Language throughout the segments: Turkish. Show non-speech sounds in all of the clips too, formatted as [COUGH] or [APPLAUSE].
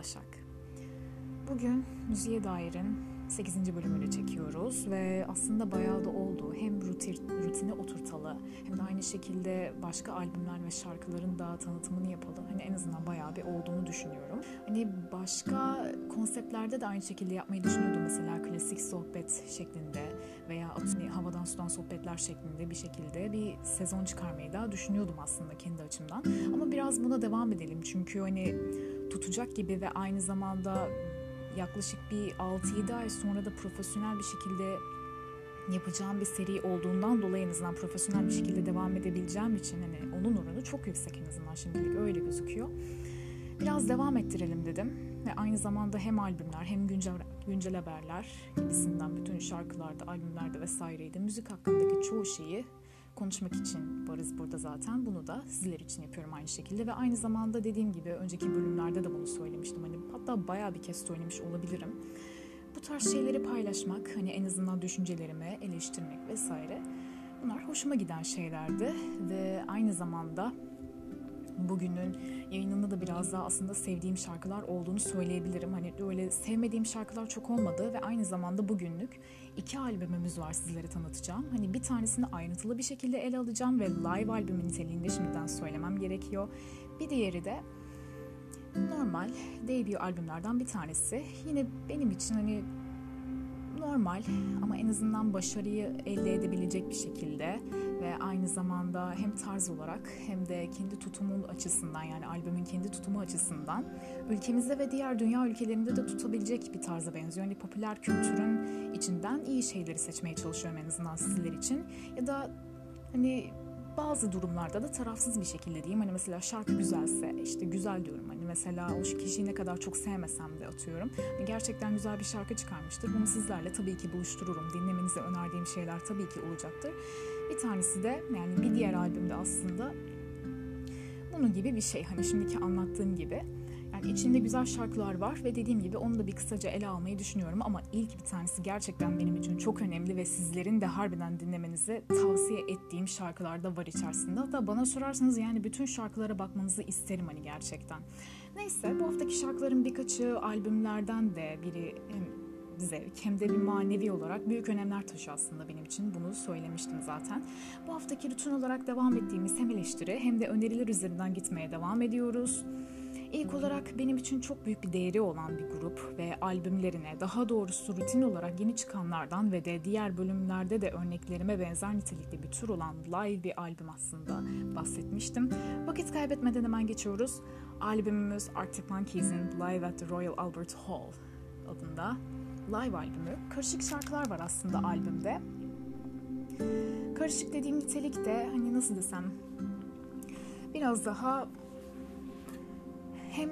Başak. Bugün Müziğe Dair'in 8. bölümünü çekiyoruz ve aslında bayağı da oldu. Hem rutin, rutine oturtalı hem de aynı şekilde başka albümler ve şarkıların da tanıtımını yapalım. Hani en azından bayağı bir olduğunu düşünüyorum. Hani başka konseptlerde de aynı şekilde yapmayı düşünüyordum. Mesela klasik sohbet şeklinde veya hani havadan sudan sohbetler şeklinde bir şekilde bir sezon çıkarmayı da düşünüyordum aslında kendi açımdan. Ama biraz buna devam edelim çünkü hani tutacak gibi ve aynı zamanda yaklaşık bir 6-7 ay sonra da profesyonel bir şekilde yapacağım bir seri olduğundan dolayı en azından profesyonel bir şekilde devam edebileceğim için hani onun oranı çok yüksek en azından şimdilik öyle gözüküyor. Biraz devam ettirelim dedim ve aynı zamanda hem albümler hem güncel, güncel haberler gibisinden bütün şarkılarda, albümlerde vesaireydi. Müzik hakkındaki çoğu şeyi konuşmak için varız burada zaten. Bunu da sizler için yapıyorum aynı şekilde ve aynı zamanda dediğim gibi önceki bölümlerde de bunu söylemiştim. Hani hatta bayağı bir kez söylemiş olabilirim. Bu tarz şeyleri paylaşmak, hani en azından düşüncelerimi eleştirmek vesaire bunlar hoşuma giden şeylerdi ve aynı zamanda bugünün yayınında da biraz daha aslında sevdiğim şarkılar olduğunu söyleyebilirim. Hani öyle sevmediğim şarkılar çok olmadı ve aynı zamanda bugünlük iki albümümüz var sizlere tanıtacağım. Hani bir tanesini ayrıntılı bir şekilde ele alacağım ve live albümün niteliğinde şimdiden söylemem gerekiyor. Bir diğeri de normal debut albümlerden bir tanesi. Yine benim için hani normal ama en azından başarıyı elde edebilecek bir şekilde ve aynı zamanda hem tarz olarak hem de kendi tutumun açısından yani albümün kendi tutumu açısından ülkemizde ve diğer dünya ülkelerinde de tutabilecek bir tarza benziyor. Yani popüler kültürün içinden iyi şeyleri seçmeye çalışıyorum en azından sizler için. Ya da hani bazı durumlarda da tarafsız bir şekilde diyeyim. Hani mesela şarkı güzelse işte güzel diyorum. Hani mesela o kişiyi ne kadar çok sevmesem de atıyorum. Hani gerçekten güzel bir şarkı çıkarmıştır. Bunu sizlerle tabii ki buluştururum. Dinlemenize önerdiğim şeyler tabii ki olacaktır. Bir tanesi de yani bir diğer albümde aslında bunun gibi bir şey. Hani şimdiki anlattığım gibi. Yani içinde güzel şarkılar var ve dediğim gibi onu da bir kısaca ele almayı düşünüyorum ama ilk bir tanesi gerçekten benim için çok önemli ve sizlerin de harbiden dinlemenizi tavsiye ettiğim şarkılar da var içerisinde. Hatta bana sorarsanız yani bütün şarkılara bakmanızı isterim hani gerçekten. Neyse bu haftaki şarkıların birkaçı albümlerden de biri zevk hem de bir manevi olarak büyük önemler taşı aslında benim için. Bunu söylemiştim zaten. Bu haftaki rutin olarak devam ettiğimiz hem eleştiri hem de öneriler üzerinden gitmeye devam ediyoruz. İlk olarak benim için çok büyük bir değeri olan bir grup ve albümlerine daha doğrusu rutin olarak yeni çıkanlardan ve de diğer bölümlerde de örneklerime benzer nitelikte bir tür olan live bir albüm aslında bahsetmiştim. Vakit kaybetmeden hemen geçiyoruz. Albümümüz Arctic Monkeys'in Live at the Royal Albert Hall adında live albümü. Karışık şarkılar var aslında albümde. Karışık dediğim nitelik de hani nasıl desem biraz daha hem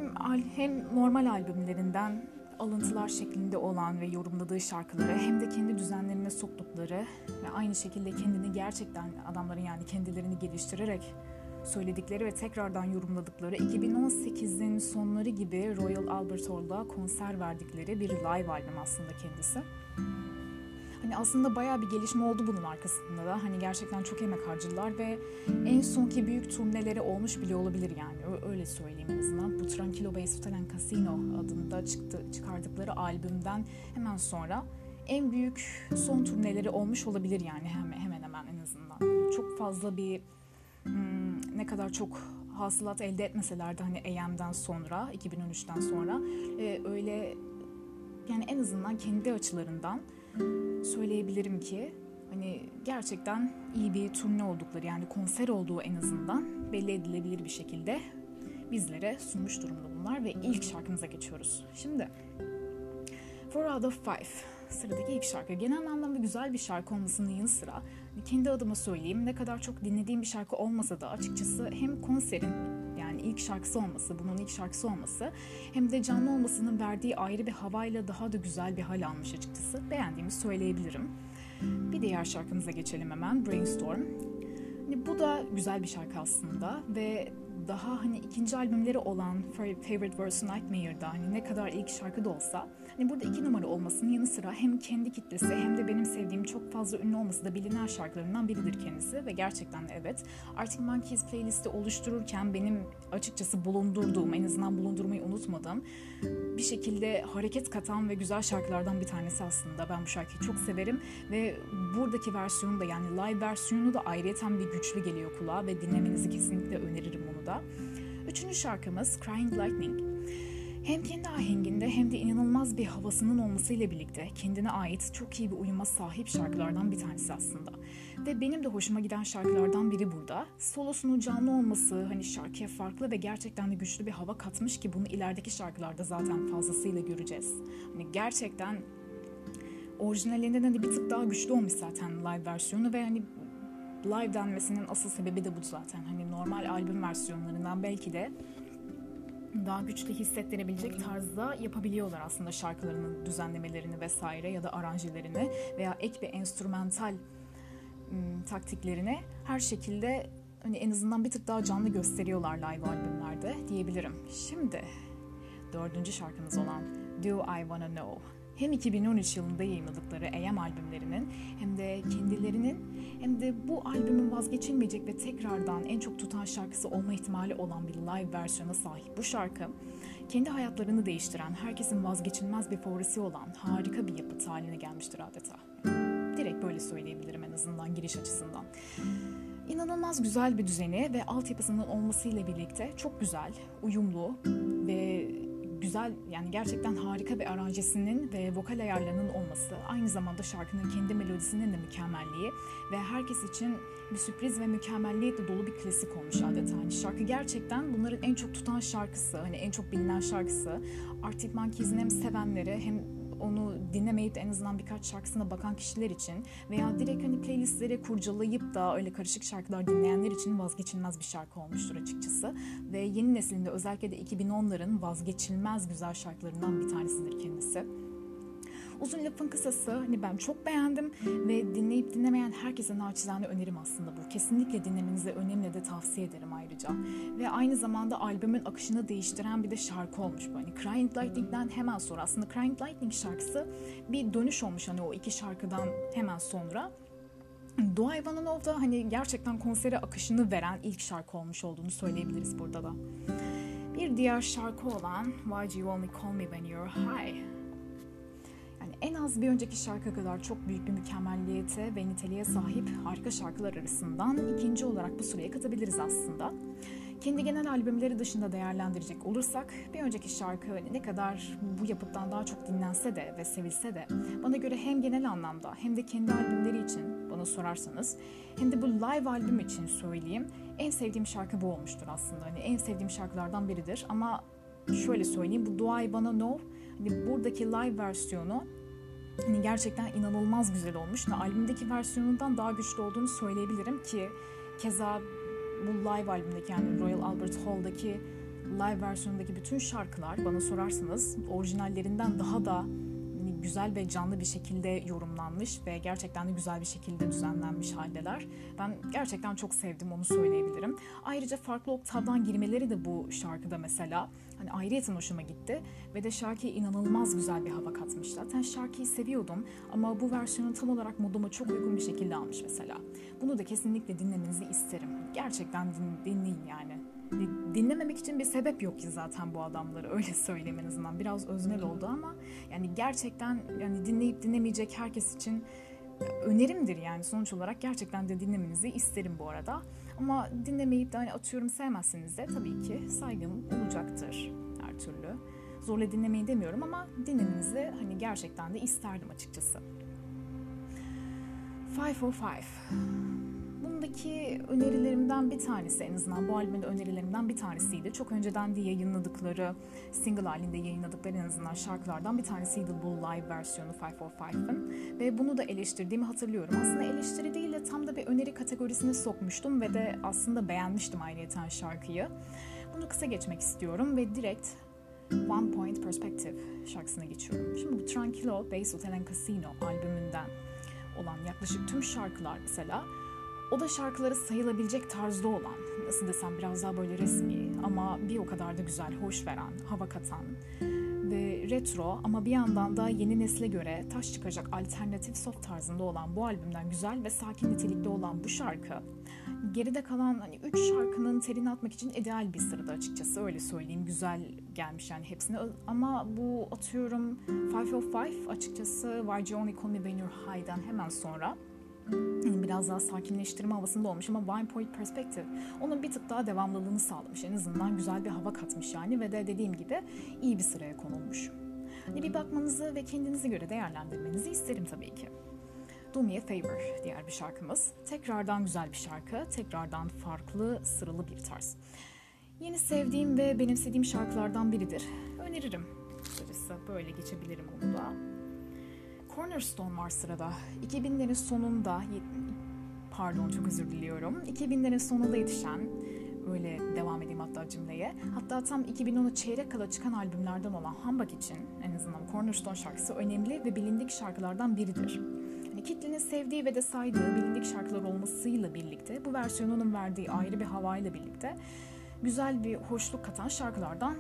hem normal albümlerinden alıntılar şeklinde olan ve yorumladığı şarkıları hem de kendi düzenlerine soktukları ve aynı şekilde kendini gerçekten adamların yani kendilerini geliştirerek söyledikleri ve tekrardan yorumladıkları 2018'in sonları gibi Royal Albert Hall'da konser verdikleri bir live albüm aslında kendisi. Hani aslında bayağı bir gelişme oldu bunun arkasında da. Hani gerçekten çok emek harcadılar ve en sonki büyük turneleri olmuş bile olabilir yani. Öyle söyleyeyim en azından. Bu Tranquilo Hotel Casino adında çıktı, çıkardıkları albümden hemen sonra en büyük son turneleri olmuş olabilir yani hemen hemen en azından. Çok fazla bir ne kadar çok hasılat elde etmeseler de hani AM'den sonra 2013'ten sonra e, öyle yani en azından kendi açılarından söyleyebilirim ki hani gerçekten iyi bir turne oldukları yani konser olduğu en azından belli edilebilir bir şekilde bizlere sunmuş durumda bunlar ve ilk şarkımıza geçiyoruz. Şimdi Four Out of Five sıradaki ilk şarkı. Genel anlamda güzel bir şarkı olmasının yanı sıra kendi adıma söyleyeyim ne kadar çok dinlediğim bir şarkı olmasa da açıkçası hem konserin yani ilk şarkısı olması, bunun ilk şarkısı olması hem de canlı olmasının verdiği ayrı bir havayla daha da güzel bir hal almış açıkçası. Beğendiğimi söyleyebilirim. Bir diğer şarkımıza geçelim hemen. Brainstorm. Hani bu da güzel bir şarkı aslında ve daha hani ikinci albümleri olan Favorite Verse Nightmare'da hani ne kadar ilk şarkı da olsa hani burada iki numara olmasının yanı sıra hem kendi kitlesi hem de benim sevdiğim çok fazla ünlü olması da bilinen şarkılarından biridir kendisi ve gerçekten de evet. Arctic Monkeys playlisti oluştururken benim açıkçası bulundurduğum en azından bulundurmayı unutmadım bir şekilde hareket katan ve güzel şarkılardan bir tanesi aslında. Ben bu şarkıyı çok severim ve buradaki versiyonu da yani live versiyonu da ayrıyeten bir güçlü geliyor kulağa ve dinlemenizi kesinlikle öneririm onu da. Üçüncü şarkımız Crying Lightning. Hem kendi ahenginde hem de inanılmaz bir havasının olmasıyla birlikte kendine ait çok iyi bir uyuma sahip şarkılardan bir tanesi aslında. Ve benim de hoşuma giden şarkılardan biri burada. Solosunun canlı olması hani şarkıya farklı ve gerçekten de güçlü bir hava katmış ki bunu ilerideki şarkılarda zaten fazlasıyla göreceğiz. Hani gerçekten orijinalinden de bir tık daha güçlü olmuş zaten live versiyonu ve hani live denmesinin asıl sebebi de bu zaten. Hani normal albüm versiyonlarından belki de daha güçlü hissettirebilecek tarzda yapabiliyorlar aslında şarkılarının düzenlemelerini vesaire ya da aranjelerini veya ek bir enstrümantal ım, taktiklerini her şekilde hani en azından bir tık daha canlı gösteriyorlar live albümlerde diyebilirim. Şimdi dördüncü şarkımız olan Do I Wanna Know hem 2013 yılında yayınladıkları AM albümlerinin hem de kendilerinin hem de bu albümün vazgeçilmeyecek ve tekrardan en çok tutan şarkısı olma ihtimali olan bir live versiyona sahip bu şarkı kendi hayatlarını değiştiren, herkesin vazgeçilmez bir favorisi olan harika bir yapıt haline gelmiştir adeta. Direkt böyle söyleyebilirim en azından giriş açısından. İnanılmaz güzel bir düzeni ve altyapısının olmasıyla birlikte çok güzel, uyumlu ve güzel yani gerçekten harika bir aranjesinin ve vokal ayarlarının olması aynı zamanda şarkının kendi melodisinin de mükemmelliği ve herkes için bir sürpriz ve mükemmelliyetle dolu bir klasik olmuş adeta. Hani şarkı gerçekten bunların en çok tutan şarkısı, hani en çok bilinen şarkısı. Arctic Monkeys'in hem sevenleri hem onu dinlemeyip en azından birkaç şarkısına bakan kişiler için veya direkt hani playlistleri kurcalayıp da öyle karışık şarkılar dinleyenler için vazgeçilmez bir şarkı olmuştur açıkçası. Ve yeni neslinde özellikle de 2010'ların vazgeçilmez güzel şarkılarından bir tanesidir kendisi. Uzun lafın kısası hani ben çok beğendim ve dinleyip dinlemeyen herkese naçizane önerim aslında bu. Kesinlikle dinlemenizi önemli de tavsiye ederim ayrıca. Ve aynı zamanda albümün akışını değiştiren bir de şarkı olmuş bu. Hani Crying Lightning'den hemen sonra aslında Crying Lightning şarkısı bir dönüş olmuş hani o iki şarkıdan hemen sonra. Doğa Ivanov da hani gerçekten konsere akışını veren ilk şarkı olmuş olduğunu söyleyebiliriz burada da. Bir diğer şarkı olan Why Do You Only Call Me When You're High en az bir önceki şarkı kadar çok büyük bir mükemmelliyete ve niteliğe sahip harika şarkılar arasından ikinci olarak bu sıraya katabiliriz aslında. Kendi genel albümleri dışında değerlendirecek olursak bir önceki şarkı ne kadar bu yapıttan daha çok dinlense de ve sevilse de bana göre hem genel anlamda hem de kendi albümleri için bana sorarsanız hem de bu live albüm için söyleyeyim en sevdiğim şarkı bu olmuştur aslında. Hani en sevdiğim şarkılardan biridir ama şöyle söyleyeyim bu Duay Bana No hani buradaki live versiyonu hani gerçekten inanılmaz güzel olmuş ve albümdeki versiyonundan daha güçlü olduğunu söyleyebilirim ki keza bu live albümdeki yani Royal Albert Hall'daki live versiyonundaki bütün şarkılar bana sorarsanız orijinallerinden daha da güzel ve canlı bir şekilde yorumlanmış ve gerçekten de güzel bir şekilde düzenlenmiş haldeler. Ben gerçekten çok sevdim onu söyleyebilirim. Ayrıca farklı oktavdan girmeleri de bu şarkıda mesela hani ayrıyeten hoşuma gitti ve de şarkıya inanılmaz güzel bir hava katmış. Zaten şarkıyı seviyordum ama bu versiyonu tam olarak moduma çok uygun bir şekilde almış mesela. Bunu da kesinlikle dinlemenizi isterim. Gerçekten din, dinleyin yani. Dinlememek için bir sebep yok ki zaten bu adamları [LAUGHS] öyle söyleyeyim en azından. Biraz öznel oldu ama yani gerçekten yani dinleyip dinlemeyecek herkes için önerimdir yani sonuç olarak gerçekten de dinlemenizi isterim bu arada. Ama dinlemeyip de hani atıyorum sevmezseniz de tabii ki saygım olacaktır her türlü. Zorla dinlemeyi demiyorum ama dinlemenizi hani gerçekten de isterdim açıkçası. 505 Bundaki önerilerimden bir tanesi en azından bu albümün önerilerimden bir tanesiydi. Çok önceden de yayınladıkları, single halinde yayınladıkları en azından şarkılardan bir tanesiydi bu live versiyonu 545'ın. Ve bunu da eleştirdiğimi hatırlıyorum. Aslında eleştiri değil de tam da bir öneri kategorisine sokmuştum ve de aslında beğenmiştim ayrıyeten şarkıyı. Bunu kısa geçmek istiyorum ve direkt One Point Perspective şarkısına geçiyorum. Şimdi bu Tranquilo Bass Hotel and Casino albümünden olan yaklaşık tüm şarkılar mesela O da şarkıları sayılabilecek tarzda olan, nasıl desem biraz daha böyle resmi ama bir o kadar da güzel, hoş veren, hava katan ve retro ama bir yandan da yeni nesle göre taş çıkacak alternatif soft tarzında olan bu albümden güzel ve sakin nitelikli olan bu şarkı geride kalan hani üç şarkının terini atmak için ideal bir sırada açıkçası öyle söyleyeyim. Güzel gelmiş yani hepsine. Ama bu atıyorum Five of Five açıkçası Why You Only Call Me When You're High'dan hemen sonra biraz daha sakinleştirme havasında olmuş ama Wine Point Perspective onun bir tık daha devamlılığını sağlamış. En azından güzel bir hava katmış yani ve de dediğim gibi iyi bir sıraya konulmuş. Hani bir bakmanızı ve kendinize göre değerlendirmenizi isterim tabii ki. Do Me A Favor diğer bir şarkımız. Tekrardan güzel bir şarkı, tekrardan farklı, sıralı bir tarz. Yeni sevdiğim ve benimsediğim şarkılardan biridir. Öneririm. Kısacası böyle geçebilirim bunu da. Cornerstone var sırada. 2000'lerin sonunda, pardon çok özür diliyorum. 2000'lerin sonunda yetişen, öyle devam edeyim hatta cümleye. Hatta tam 2010'u çeyrek kala çıkan albümlerden olan Humbug için en azından Cornerstone şarkısı önemli ve bilindik şarkılardan biridir. Yani kitlenin sevdiği ve de saydığı bilindik şarkılar olmasıyla birlikte bu versiyonunun verdiği ayrı bir havayla birlikte güzel bir hoşluk katan şarkılardan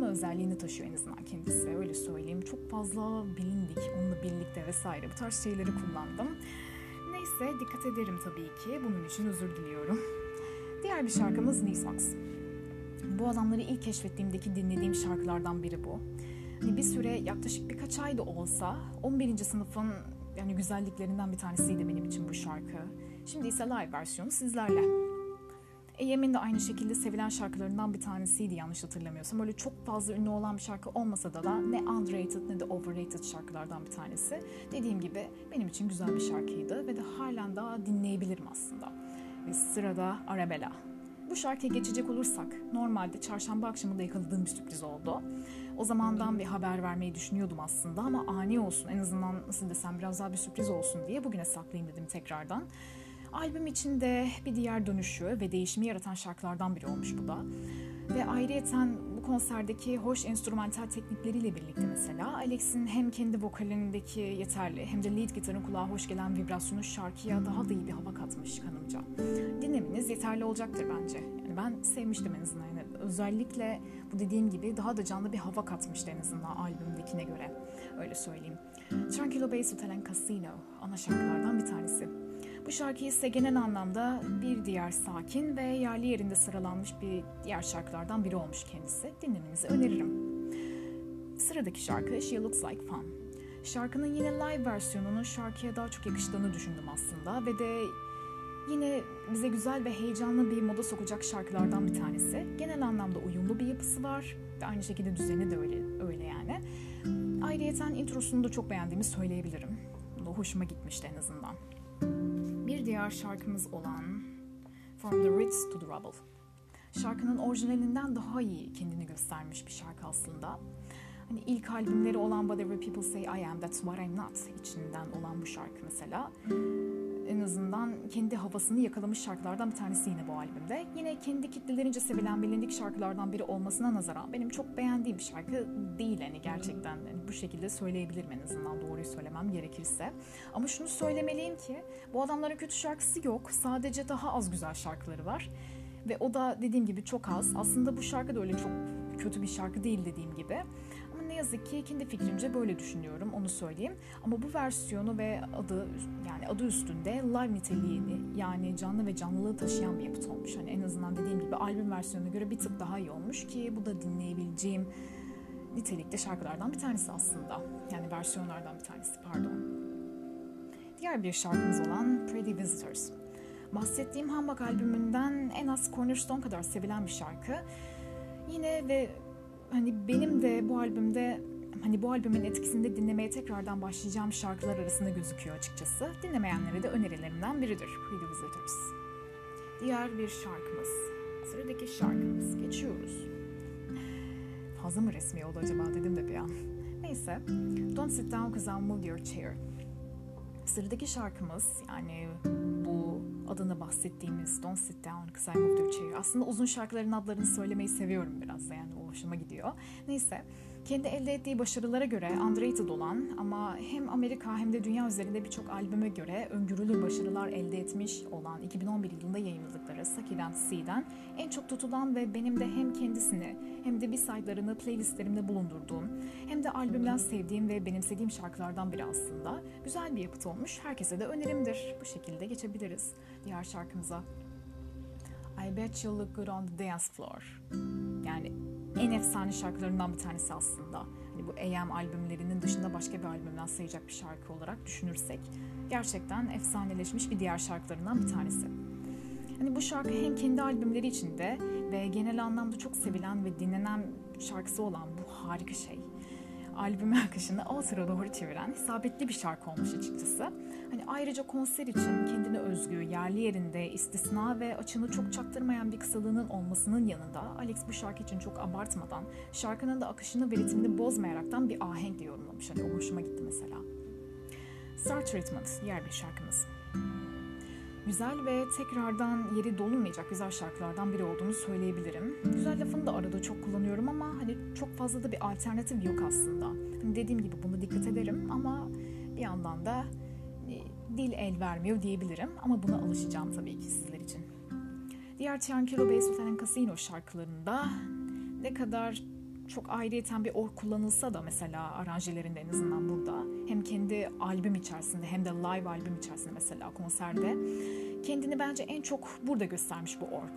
olma özelliğini taşıyor en azından kendisi öyle söyleyeyim. Çok fazla bilindik onunla birlikte vesaire bu tarz şeyleri kullandım. Neyse dikkat ederim tabii ki. Bunun için özür diliyorum. Diğer bir şarkımız Nismax. Bu adamları ilk keşfettiğimdeki dinlediğim şarkılardan biri bu. Hani bir süre yaklaşık birkaç ay da olsa 11. sınıfın yani güzelliklerinden bir tanesiydi benim için bu şarkı. Şimdi ise live versiyonu sizlerle. EYM'in de aynı şekilde sevilen şarkılarından bir tanesiydi yanlış hatırlamıyorsam. Öyle çok fazla ünlü olan bir şarkı olmasa da, da ne underrated ne de overrated şarkılardan bir tanesi. Dediğim gibi benim için güzel bir şarkıydı ve de halen daha dinleyebilirim aslında. Ve sırada Arabella. Bu şarkıya geçecek olursak normalde çarşamba akşamında yakaladığım bir sürpriz oldu. O zamandan bir haber vermeyi düşünüyordum aslında ama ani olsun en azından nasıl desem biraz daha bir sürpriz olsun diye bugüne saklayayım dedim tekrardan. Albüm içinde bir diğer dönüşü ve değişimi yaratan şarkılardan biri olmuş bu da. Ve ayrıyeten bu konserdeki hoş enstrümantal teknikleriyle birlikte mesela Alex'in hem kendi vokalindeki yeterli hem de lead gitarın kulağa hoş gelen vibrasyonu şarkıya daha da iyi bir hava katmış kanımca. Dinlemeniz yeterli olacaktır bence. Yani ben sevmiştim en azından. Yani özellikle bu dediğim gibi daha da canlı bir hava katmıştı en azından albümdekine göre. Öyle söyleyeyim. Tranquilo Bay Hotel Casino ana şarkılardan bir tanesi. Bu şarkı ise genel anlamda bir diğer sakin ve yerli yerinde sıralanmış bir diğer şarkılardan biri olmuş kendisi. Dinlemenizi öneririm. Sıradaki şarkı She Looks Like Fun. Şarkının yine live versiyonunun şarkıya daha çok yakıştığını düşündüm aslında ve de yine bize güzel ve heyecanlı bir moda sokacak şarkılardan bir tanesi. Genel anlamda uyumlu bir yapısı var ve aynı şekilde düzeni de öyle, öyle yani. Ayrıyeten introsunu da çok beğendiğimi söyleyebilirim. Bu hoşuma gitmişti en azından bir diğer şarkımız olan From the Ritz to the Rubble. Şarkının orijinalinden daha iyi kendini göstermiş bir şarkı aslında. Hani ilk albümleri olan Whatever People Say I Am, That's What I'm Not içinden olan bu şarkı mesela. En azından kendi havasını yakalamış şarkılardan bir tanesi yine bu albümde. Yine kendi kitlelerince sevilen bilindik şarkılardan biri olmasına nazaran benim çok beğendiğim bir şarkı değil hani gerçekten hani bu şekilde söyleyebilirim en azından doğruyu söylemem gerekirse. Ama şunu söylemeliyim ki bu adamların kötü şarkısı yok. Sadece daha az güzel şarkıları var. Ve o da dediğim gibi çok az. Aslında bu şarkı da öyle çok kötü bir şarkı değil dediğim gibi yazık ki kendi fikrimce böyle düşünüyorum onu söyleyeyim. Ama bu versiyonu ve adı yani adı üstünde live niteliğini yani canlı ve canlılığı taşıyan bir yapıt olmuş. Hani en azından dediğim gibi albüm versiyonuna göre bir tık daha iyi olmuş ki bu da dinleyebileceğim nitelikte şarkılardan bir tanesi aslında. Yani versiyonlardan bir tanesi pardon. Diğer bir şarkımız olan Pretty Visitors. Bahsettiğim Hambak albümünden en az Cornerstone kadar sevilen bir şarkı. Yine ve hani benim de bu albümde hani bu albümün etkisinde dinlemeye tekrardan başlayacağım şarkılar arasında gözüküyor açıkçası. Dinlemeyenlere de önerilerimden biridir Pretty Visitors. Diğer bir şarkımız. Sıradaki şarkımız. Geçiyoruz. Fazla mı resmi oldu acaba dedim de bir an. Neyse. Don't sit down cause I'll move your chair. Sıradaki şarkımız yani bu adını bahsettiğimiz Don't Sit Down Cause I Moved. Aslında uzun şarkıların adlarını söylemeyi seviyorum biraz da yani o hoşuma gidiyor. Neyse kendi elde ettiği başarılara göre underrated olan ama hem Amerika hem de dünya üzerinde birçok albüme göre öngörülür başarılar elde etmiş olan 2011 yılında yayınladıkları Succulent Sea'den en çok tutulan ve benim de hem kendisini hem de bir sayılarını playlistlerimde bulundurduğum hem de albümden sevdiğim ve benimsediğim şarkılardan biri aslında. Güzel bir yapıt olmuş. Herkese de önerimdir. Bu şekilde geçebiliriz diğer şarkımıza. I bet you look good on the dance floor. Yani en efsane şarkılarından bir tanesi aslında. Hani bu AM albümlerinin dışında başka bir albümden sayacak bir şarkı olarak düşünürsek gerçekten efsaneleşmiş bir diğer şarkılarından bir tanesi. Hani bu şarkı hem kendi albümleri içinde ve genel anlamda çok sevilen ve dinlenen şarkısı olan bu harika şey albüme akışını outro'a doğru çeviren isabetli bir şarkı olmuş açıkçası. Hani ayrıca konser için kendine özgü, yerli yerinde, istisna ve açını çok çaktırmayan bir kısalığının olmasının yanında Alex bu şarkı için çok abartmadan, şarkının da akışını ve ritmini bozmayaraktan bir ahenkle yorumlamış. Hani o hoşuma gitti mesela. Star Treatment, yer bir şarkımız güzel ve tekrardan yeri dolunmayacak güzel şarkılardan biri olduğunu söyleyebilirim. Güzel lafını da arada çok kullanıyorum ama hani çok fazla da bir alternatif yok aslında. Hani dediğim gibi bunu dikkat ederim ama bir yandan da e, dil el vermiyor diyebilirim ama buna alışacağım tabii ki sizler için. Diğer Tiankiro Bey Sultan Casino şarkılarında ne kadar çok ayrıyeten bir or kullanılsa da mesela aranjelerinde en azından burada hem kendi albüm içerisinde hem de live albüm içerisinde mesela konserde kendini bence en çok burada göstermiş bu org.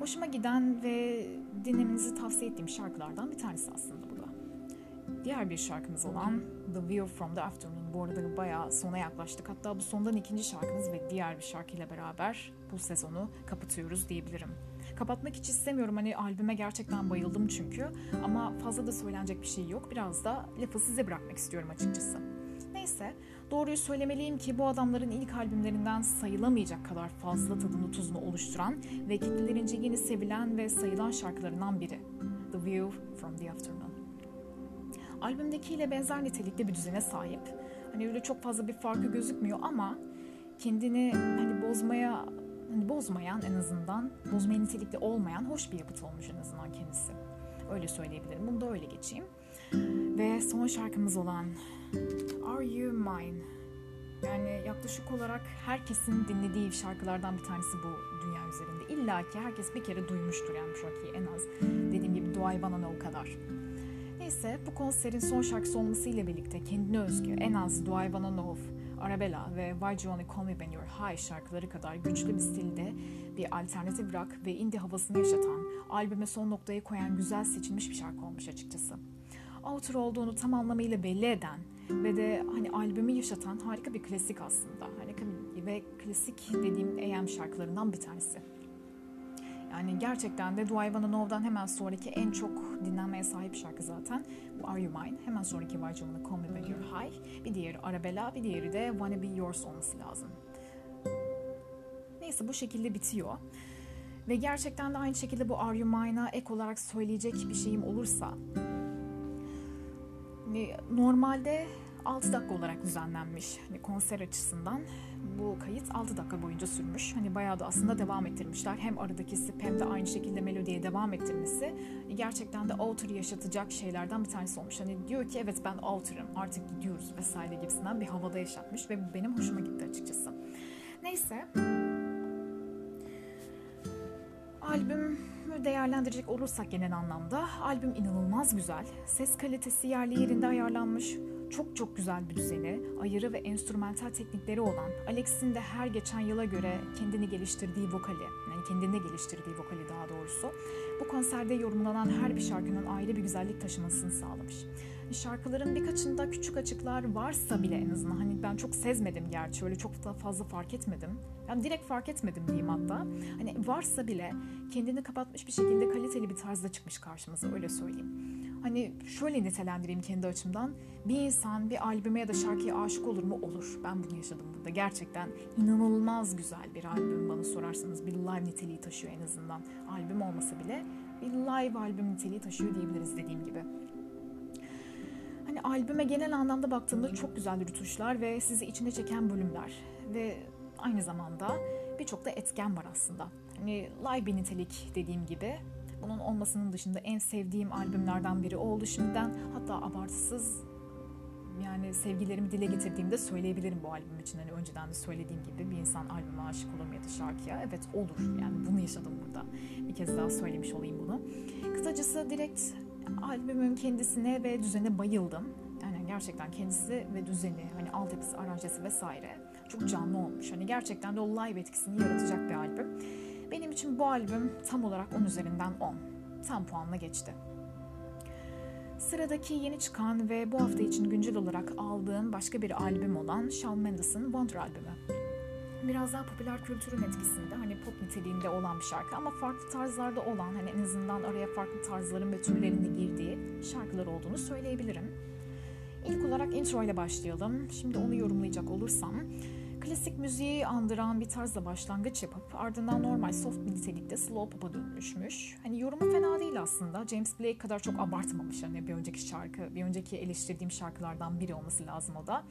Hoşuma giden ve dinlemenizi tavsiye ettiğim şarkılardan bir tanesi aslında bu da. Diğer bir şarkımız olan The View from the Afternoon. Bu arada bayağı sona yaklaştık. Hatta bu sondan ikinci şarkımız ve diğer bir şarkıyla beraber bu sezonu kapatıyoruz diyebilirim. Kapatmak hiç istemiyorum. Hani albüme gerçekten bayıldım çünkü. Ama fazla da söylenecek bir şey yok. Biraz da lafı size bırakmak istiyorum açıkçası. Neyse, doğruyu söylemeliyim ki bu adamların ilk albümlerinden sayılamayacak kadar fazla tadını tuzunu oluşturan ve kitlelerince yeni sevilen ve sayılan şarkılarından biri. The View from the Afternoon. Albümdekiyle benzer nitelikte bir düzene sahip. Hani öyle çok fazla bir farkı gözükmüyor ama kendini hani bozmaya hani bozmayan en azından, bozmaya nitelikli olmayan hoş bir yapıt olmuş en azından kendisi. Öyle söyleyebilirim. Bunu da öyle geçeyim. Ve son şarkımız olan Are You Mine? Yani yaklaşık olarak herkesin dinlediği şarkılardan bir tanesi bu dünya üzerinde. İlla ki herkes bir kere duymuştur yani bu şarkıyı en az. Dediğim gibi Dua Bana o kadar. Neyse bu konserin son şarkısı olmasıyla birlikte kendine özgü en az Dua Bana Know Arabella ve Why You Only Call Me When You're High şarkıları kadar güçlü bir stilde bir alternatif rock ve indie havasını yaşatan, albüme son noktayı koyan güzel seçilmiş bir şarkı olmuş açıkçası. Outro olduğunu tam anlamıyla belli eden ve de hani albümü yaşatan harika bir klasik aslında. Harika bir, ve klasik dediğim AM şarkılarından bir tanesi. Yani gerçekten de Do I Wanna Know'dan hemen sonraki en çok dinlenmeye sahip şarkı zaten. Bu Are You Mine. Hemen sonraki Wanna Call Me When You're High. Bir diğeri Arabella, bir diğeri de Wanna Be Yours olması lazım. Neyse bu şekilde bitiyor. Ve gerçekten de aynı şekilde bu Are You Mine'a ek olarak söyleyecek bir şeyim olursa normalde 6 dakika olarak düzenlenmiş hani konser açısından bu kayıt 6 dakika boyunca sürmüş. Hani bayağı da aslında devam ettirmişler. Hem aradaki sip hem de aynı şekilde melodiye devam ettirmesi gerçekten de outer'ı yaşatacak şeylerden bir tanesi olmuş. Hani diyor ki evet ben outer'ım artık gidiyoruz vesaire gibisinden bir havada yaşatmış ve bu benim hoşuma gitti açıkçası. Neyse. Albüm değerlendirecek olursak genel anlamda albüm inanılmaz güzel. Ses kalitesi yerli yerinde ayarlanmış çok çok güzel bir düzeni, ayırı ve enstrümantal teknikleri olan Alex'in de her geçen yıla göre kendini geliştirdiği vokali, yani kendinde geliştirdiği vokali daha doğrusu, bu konserde yorumlanan her bir şarkının ayrı bir güzellik taşımasını sağlamış. Şarkıların birkaçında küçük açıklar varsa bile en azından hani ben çok sezmedim gerçi öyle çok da fazla fark etmedim. Yani direkt fark etmedim diyeyim hatta. Hani varsa bile kendini kapatmış bir şekilde kaliteli bir tarzda çıkmış karşımıza öyle söyleyeyim. Hani şöyle nitelendireyim kendi açımdan. Bir insan bir albüme ya da şarkıya aşık olur mu? Olur. Ben bunu yaşadım burada. Gerçekten inanılmaz güzel bir albüm bana sorarsanız. Bir live niteliği taşıyor en azından. Albüm olmasa bile bir live albüm niteliği taşıyor diyebiliriz dediğim gibi. Hani albüme genel anlamda baktığımda çok güzel rütuşlar ve sizi içine çeken bölümler. Ve aynı zamanda birçok da etken var aslında. Hani live bir nitelik dediğim gibi bunun olmasının dışında en sevdiğim albümlerden biri oldu şimdiden. Hatta abartısız yani sevgilerimi dile getirdiğimde söyleyebilirim bu albüm için. Hani önceden de söylediğim gibi bir insan albüme aşık olur mu ya da şarkıya? Evet olur. Yani bunu yaşadım burada. Bir kez daha söylemiş olayım bunu. Kısacası direkt albümün kendisine ve düzene bayıldım. Yani gerçekten kendisi ve düzeni, hani altyapısı, aranjesi vesaire çok canlı olmuş. Hani gerçekten de o live etkisini yaratacak bir albüm. Benim için bu albüm tam olarak 10 üzerinden 10. Tam puanla geçti. Sıradaki yeni çıkan ve bu hafta için güncel olarak aldığım başka bir albüm olan Shawn Mendes'ın Wonder albümü. Biraz daha popüler kültürün etkisinde hani pop niteliğinde olan bir şarkı ama farklı tarzlarda olan hani en azından araya farklı tarzların ve türlerin girdiği şarkılar olduğunu söyleyebilirim. İlk olarak intro ile başlayalım. Şimdi onu yorumlayacak olursam klasik müziği andıran bir tarzla başlangıç yapıp ardından normal soft bir nitelikte slow pop'a dönüşmüş. Hani yorumu fena değil aslında. James Blake kadar çok abartmamış hani bir önceki şarkı, bir önceki eleştirdiğim şarkılardan biri olması lazım o da.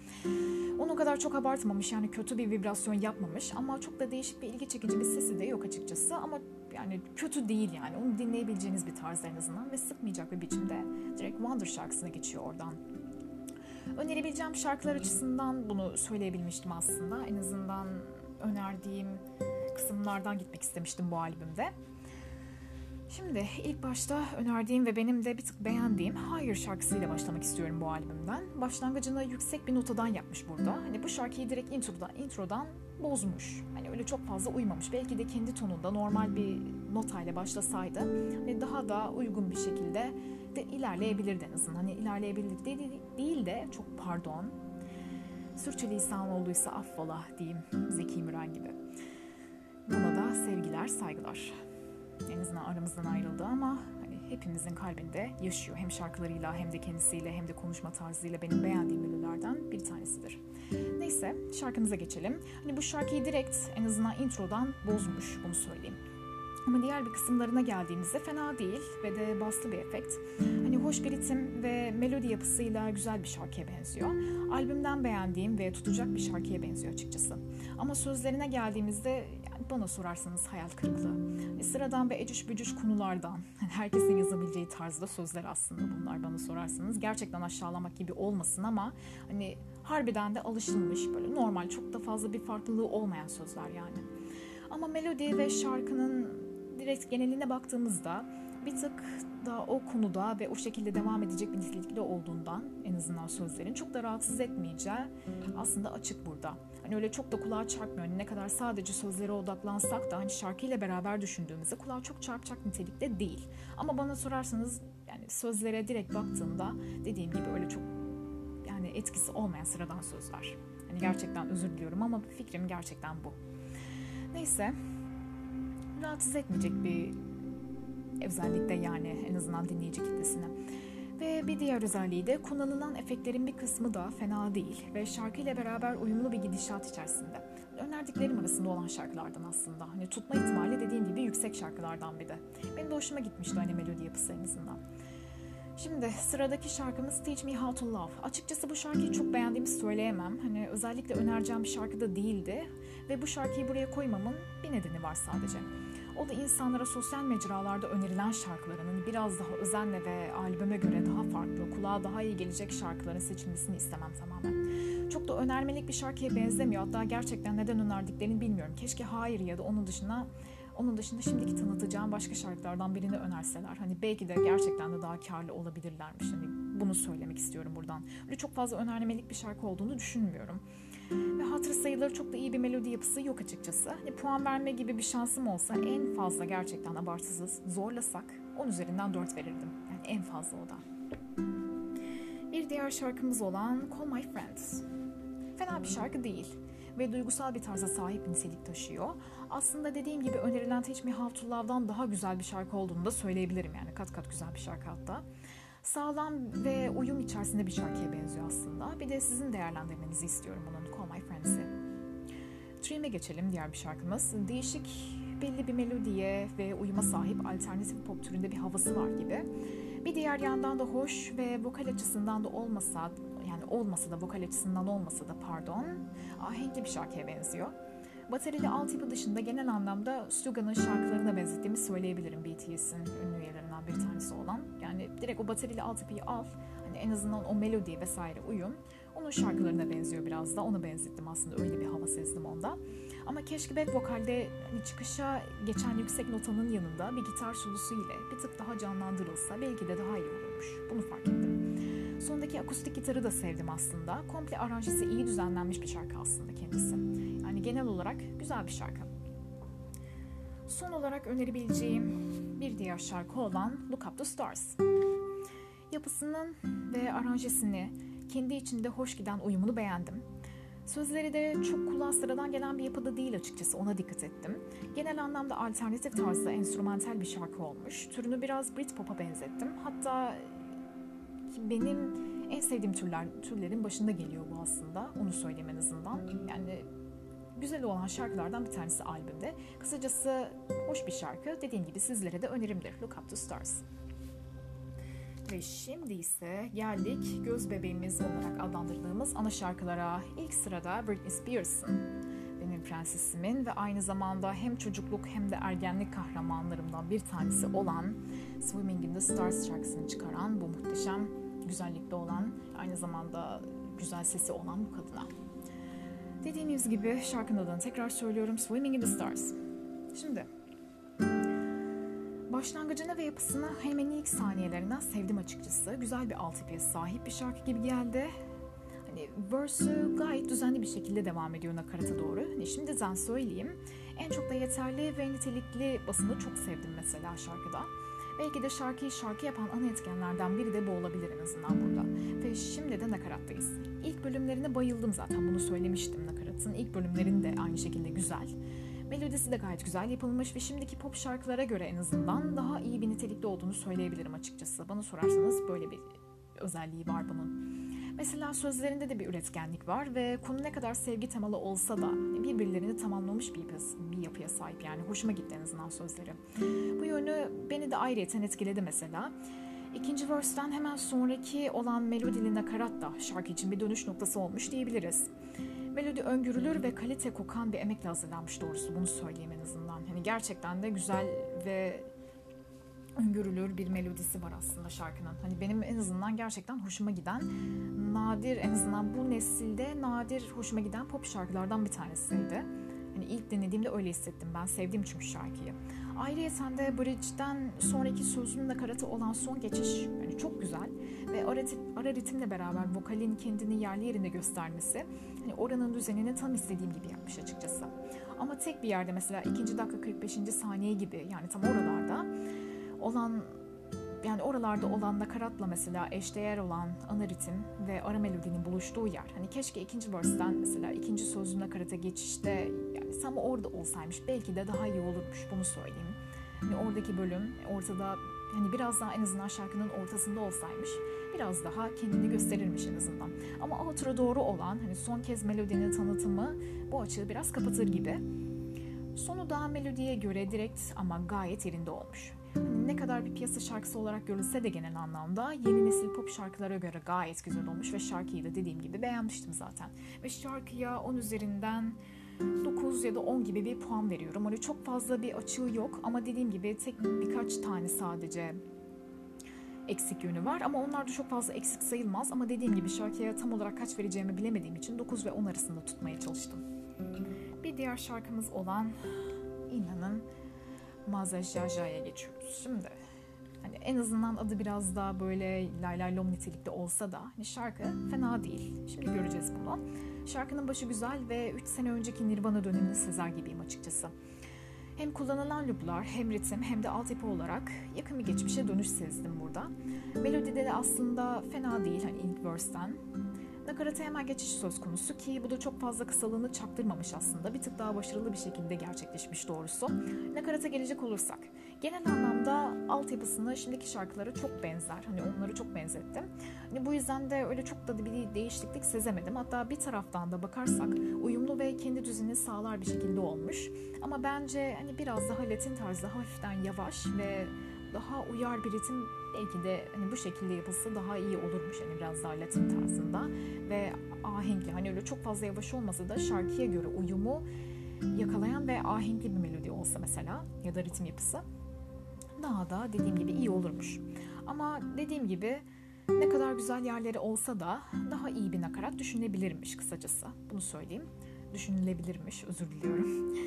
Onu kadar çok abartmamış yani kötü bir vibrasyon yapmamış ama çok da değişik bir ilgi çekici bir sesi de yok açıkçası ama yani kötü değil yani onu dinleyebileceğiniz bir tarz en azından ve sıkmayacak bir biçimde direkt Wonder şarkısına geçiyor oradan. Önerebileceğim şarkılar açısından bunu söyleyebilmiştim aslında. En azından önerdiğim kısımlardan gitmek istemiştim bu albümde. Şimdi ilk başta önerdiğim ve benim de bir tık beğendiğim Higher şarkısıyla başlamak istiyorum bu albümden. Başlangıcını yüksek bir notadan yapmış burada. Hani bu şarkıyı direkt introdan, introdan bozmuş. Hani öyle çok fazla uymamış. Belki de kendi tonunda normal bir notayla başlasaydı hani daha da uygun bir şekilde de ilerleyebilirdi en azından. Hani ilerleyebilirdi değil de çok pardon. Sürçülisan olduysa affola diyeyim Zeki Müren gibi. Buna da sevgiler, saygılar. En azından aramızdan ayrıldı ama hani hepimizin kalbinde yaşıyor. Hem şarkılarıyla hem de kendisiyle hem de konuşma tarzıyla benim beğendiğim ünlülerden bir tanesidir. Neyse şarkımıza geçelim. Hani bu şarkıyı direkt en azından introdan bozmuş bunu söyleyeyim. Ama diğer bir kısımlarına geldiğimizde fena değil ve de baslı bir efekt. Hani hoş bir ritim ve melodi yapısıyla güzel bir şarkıya benziyor. Albümden beğendiğim ve tutacak bir şarkıya benziyor açıkçası. Ama sözlerine geldiğimizde yani bana sorarsanız hayal kırıklığı. Hani sıradan ve ecüş bücüş konulardan, hani herkesin yazabileceği tarzda sözler aslında bunlar bana sorarsanız. Gerçekten aşağılamak gibi olmasın ama hani harbiden de alışılmış böyle normal çok da fazla bir farklılığı olmayan sözler yani. Ama melodi ve şarkının direkt geneline baktığımızda bir tık da o konuda ve o şekilde devam edecek bir nitelikte olduğundan en azından sözlerin çok da rahatsız etmeyeceği aslında açık burada. Hani öyle çok da kulağa çarpmıyor. Hani ne kadar sadece sözlere odaklansak da hani şarkıyla beraber düşündüğümüzde kulağa çok çarpacak nitelikte değil. Ama bana sorarsanız yani sözlere direkt baktığımda dediğim gibi öyle çok yani etkisi olmayan sıradan sözler. Hani gerçekten özür diliyorum ama fikrim gerçekten bu. Neyse rahatsız etmeyecek bir özellikle yani en azından dinleyici kitlesine. Ve bir diğer özelliği de kullanılan efektlerin bir kısmı da fena değil ve şarkıyla beraber uyumlu bir gidişat içerisinde. Önerdiklerim arasında olan şarkılardan aslında. Hani tutma ihtimali dediğim gibi yüksek şarkılardan bir de. Benim de hoşuma gitmişti hani melodi yapısı en azından. Şimdi sıradaki şarkımız Teach Me How to Love. Açıkçası bu şarkıyı çok beğendiğimi söyleyemem. Hani özellikle önereceğim bir şarkı da değildi. Ve bu şarkıyı buraya koymamın bir nedeni var sadece. O da insanlara sosyal mecralarda önerilen şarkıların hani biraz daha özenle ve albüme göre daha farklı, kulağa daha iyi gelecek şarkıların seçilmesini istemem tamamen. Çok da önermelik bir şarkıya benzemiyor. Hatta gerçekten neden önerdiklerini bilmiyorum. Keşke hayır ya da onun dışında onun dışında şimdiki tanıtacağım başka şarkılardan birini önerseler. Hani belki de gerçekten de daha karlı olabilirlermiş. Hani bunu söylemek istiyorum buradan. Öyle çok fazla önermelik bir şarkı olduğunu düşünmüyorum. Ve hatırı sayıları çok da iyi bir melodi yapısı yok açıkçası. Hani puan verme gibi bir şansım olsa en fazla gerçekten abartısız zorlasak 10 üzerinden 4 verirdim. Yani en fazla o da. Bir diğer şarkımız olan Call My Friends. Fena bir şarkı değil ve duygusal bir tarza sahip nitelik taşıyor. Aslında dediğim gibi önerilen Teach Me How To Love'dan daha güzel bir şarkı olduğunu da söyleyebilirim yani kat kat güzel bir şarkı hatta sağlam ve uyum içerisinde bir şarkıya benziyor aslında. Bir de sizin değerlendirmenizi istiyorum bunun Friends'i. Dream'e geçelim diğer bir şarkımız. Değişik belli bir melodiye ve uyuma sahip alternatif pop türünde bir havası var gibi. Bir diğer yandan da hoş ve vokal açısından da olmasa yani olmasa da vokal açısından olmasa da pardon ahenkli bir şarkıya benziyor. Baterili altyapı dışında genel anlamda Suga'nın şarkılarına benzettiğimi söyleyebilirim BTS'in üyelerinden bir tanesi olan. Yani direkt o baterili altyapıyı al, hani en azından o melodi vesaire uyum. Onun şarkılarına benziyor biraz da, onu benzettim aslında öyle bir hava sezdim onda. Ama keşke back vokalde hani çıkışa geçen yüksek notanın yanında bir gitar solusu ile bir tık daha canlandırılsa belki de daha iyi olurmuş. Bunu fark ettim. Sondaki akustik gitarı da sevdim aslında. Komple aranjesi iyi düzenlenmiş bir şarkı aslında kendisi. Yani genel olarak güzel bir şarkı. Son olarak önerebileceğim bir diğer şarkı olan Look Up The Stars. Yapısının ve aranjesini kendi içinde hoş giden uyumunu beğendim. Sözleri de çok kulağa sıradan gelen bir yapıda değil açıkçası ona dikkat ettim. Genel anlamda alternatif tarzda enstrümantal bir şarkı olmuş. Türünü biraz Britpop'a benzettim. Hatta benim en sevdiğim türler türlerin başında geliyor bu aslında. Onu söyleyeyim azından. Yani güzel olan şarkılardan bir tanesi albümde. Kısacası hoş bir şarkı. Dediğim gibi sizlere de önerimdir. Look Up To Stars. Ve şimdi ise geldik göz bebeğimiz olarak adlandırdığımız ana şarkılara. İlk sırada Britney Spears'ın benim prensesimin ve aynı zamanda hem çocukluk hem de ergenlik kahramanlarımdan bir tanesi olan Swimming in the Stars şarkısını çıkaran bu muhteşem güzellikte olan aynı zamanda güzel sesi olan bu kadına. Dediğimiz gibi şarkının adını tekrar söylüyorum Swimming in the Stars. Şimdi Başlangıcını ve yapısını hemen ilk saniyelerinden sevdim açıkçası. Güzel bir altyapıya sahip bir şarkı gibi geldi. Hani verse'ü gayet düzenli bir şekilde devam ediyor nakarata doğru. Hani şimdiden söyleyeyim. En çok da yeterli ve nitelikli basını çok sevdim mesela şarkıda. Belki de şarkıyı şarkı yapan ana etkenlerden biri de bu olabilir en azından burada. Şimdi de nakarattayız. İlk bölümlerine bayıldım zaten bunu söylemiştim nakaratın. İlk bölümlerin de aynı şekilde güzel. Melodisi de gayet güzel yapılmış ve şimdiki pop şarkılara göre en azından daha iyi bir nitelikte olduğunu söyleyebilirim açıkçası. Bana sorarsanız böyle bir özelliği var bunun. Mesela sözlerinde de bir üretkenlik var ve konu ne kadar sevgi temalı olsa da birbirlerini tamamlamış bir, bir yapıya sahip yani hoşuma gitti en azından sözleri. Bu yönü beni de ayrıyeten etkiledi mesela. İkinci verse'den hemen sonraki olan melodili nakarat da şarkı için bir dönüş noktası olmuş diyebiliriz. Melodi öngörülür ve kalite kokan bir emekle hazırlanmış doğrusu bunu söyleyeyim en azından. Hani gerçekten de güzel ve öngörülür bir melodisi var aslında şarkının. Hani benim en azından gerçekten hoşuma giden nadir en azından bu nesilde nadir hoşuma giden pop şarkılardan bir tanesiydi. Hani ilk dinlediğimde öyle hissettim ben. Sevdim çünkü şarkıyı. Ayrıca de Bridge'den sonraki sözün nakaratı olan son geçiş yani çok güzel ve ara, ara ritimle beraber vokalin kendini yerli yerinde göstermesi hani oranın düzenini tam istediğim gibi yapmış açıkçası. Ama tek bir yerde mesela 2. dakika 45. saniye gibi yani tam oralarda olan yani oralarda olan nakaratla mesela eşdeğer olan ana ritim ve ara melodinin buluştuğu yer. Hani keşke ikinci verse'den mesela ikinci sözlü nakarata geçişte yani tam orada olsaymış belki de daha iyi olurmuş bunu söyleyeyim. Hani oradaki bölüm ortada hani biraz daha en azından şarkının ortasında olsaymış biraz daha kendini gösterirmiş en azından. Ama outro doğru olan hani son kez melodinin tanıtımı bu açığı biraz kapatır gibi. Sonu daha melodiye göre direkt ama gayet yerinde olmuş. Ne kadar bir piyasa şarkısı olarak görülse de genel anlamda yeni nesil pop şarkılara göre gayet güzel olmuş ve şarkıyı da dediğim gibi beğenmiştim zaten. Ve şarkıya 10 üzerinden 9 ya da 10 gibi bir puan veriyorum. Hani çok fazla bir açığı yok ama dediğim gibi tek birkaç tane sadece eksik yönü var ama onlar da çok fazla eksik sayılmaz ama dediğim gibi şarkıya tam olarak kaç vereceğimi bilemediğim için 9 ve 10 arasında tutmaya çalıştım. Bir diğer şarkımız olan inanın Mazajaja'ya geçiyoruz. Şimdi hani en azından adı biraz daha böyle lay lay lom nitelikli olsa da hani şarkı fena değil. Şimdi göreceğiz bunu. Şarkının başı güzel ve 3 sene önceki Nirvana dönemini sezer gibiyim açıkçası. Hem kullanılan looplar hem ritim hem de altyapı olarak yakın bir geçmişe dönüş sezdim burada. Melodide de aslında fena değil hani ilk verse'ten. Nakarata hemen geçiş söz konusu ki bu da çok fazla kısalığını çaktırmamış aslında. Bir tık daha başarılı bir şekilde gerçekleşmiş doğrusu. Nakarata gelecek olursak. Genel anlamda altyapısını şimdiki şarkılara çok benzer. Hani onları çok benzettim. Hani bu yüzden de öyle çok da bir değişiklik sezemedim. Hatta bir taraftan da bakarsak uyumlu ve kendi düzenini sağlar bir şekilde olmuş. Ama bence hani biraz daha Latin tarzı hafiften yavaş ve daha uyar bir ritim belki de hani bu şekilde yapılsa daha iyi olurmuş hani biraz daha Latin tarzında ve ahenkli hani öyle çok fazla yavaş olmasa da şarkıya göre uyumu yakalayan ve ahenkli bir melodi olsa mesela ya da ritim yapısı daha da dediğim gibi iyi olurmuş. Ama dediğim gibi ne kadar güzel yerleri olsa da daha iyi bir nakarat düşünülebilirmiş kısacası. Bunu söyleyeyim. Düşünülebilirmiş, özür diliyorum.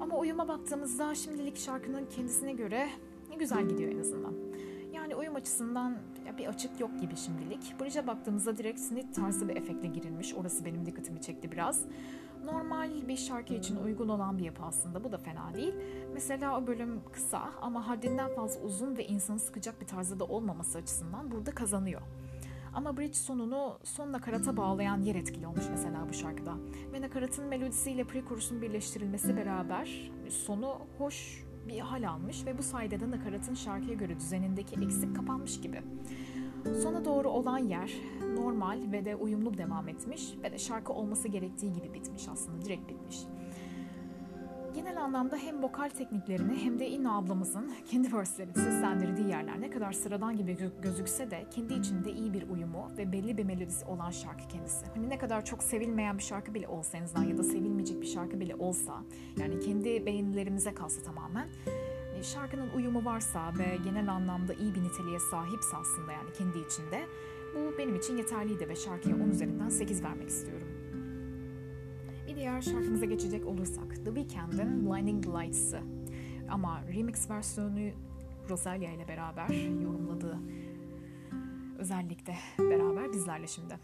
Ama uyuma baktığımızda şimdilik şarkının kendisine göre güzel gidiyor en azından. Yani uyum açısından bir açık yok gibi şimdilik. Bridge'e baktığımızda direkt snit tarzı bir efektle girilmiş. Orası benim dikkatimi çekti biraz. Normal bir şarkı için uygun olan bir yapı aslında. Bu da fena değil. Mesela o bölüm kısa ama haddinden fazla uzun ve insanı sıkacak bir tarzda da olmaması açısından burada kazanıyor. Ama bridge sonunu son nakarata bağlayan yer etkili olmuş mesela bu şarkıda. Ve nakaratın melodisiyle pre-korusun birleştirilmesi beraber sonu hoş bir hal almış ve bu sayede de nakaratın şarkıya göre düzenindeki eksik kapanmış gibi. Sona doğru olan yer normal ve de uyumlu devam etmiş ve de şarkı olması gerektiği gibi bitmiş aslında direkt bitmiş. Genel anlamda hem vokal tekniklerini hem de İnna ablamızın kendi verslerini seslendirdiği yerler ne kadar sıradan gibi gözükse de kendi içinde iyi bir uyumu ve belli bir melodisi olan şarkı kendisi. Hani ne kadar çok sevilmeyen bir şarkı bile olsa en azından ya da sevilmeyecek bir şarkı bile olsa yani kendi beğenilerimize kalsa tamamen hani şarkının uyumu varsa ve genel anlamda iyi bir niteliğe sahipse aslında yani kendi içinde bu benim için yeterliydi ve şarkıya 10 üzerinden 8 vermek istiyorum. Diğer şarkımıza geçecek olursak The Weeknd'in Blinding Lights'ı ama remix versiyonu Rosalia ile beraber yorumladığı özellikle beraber bizlerle şimdi.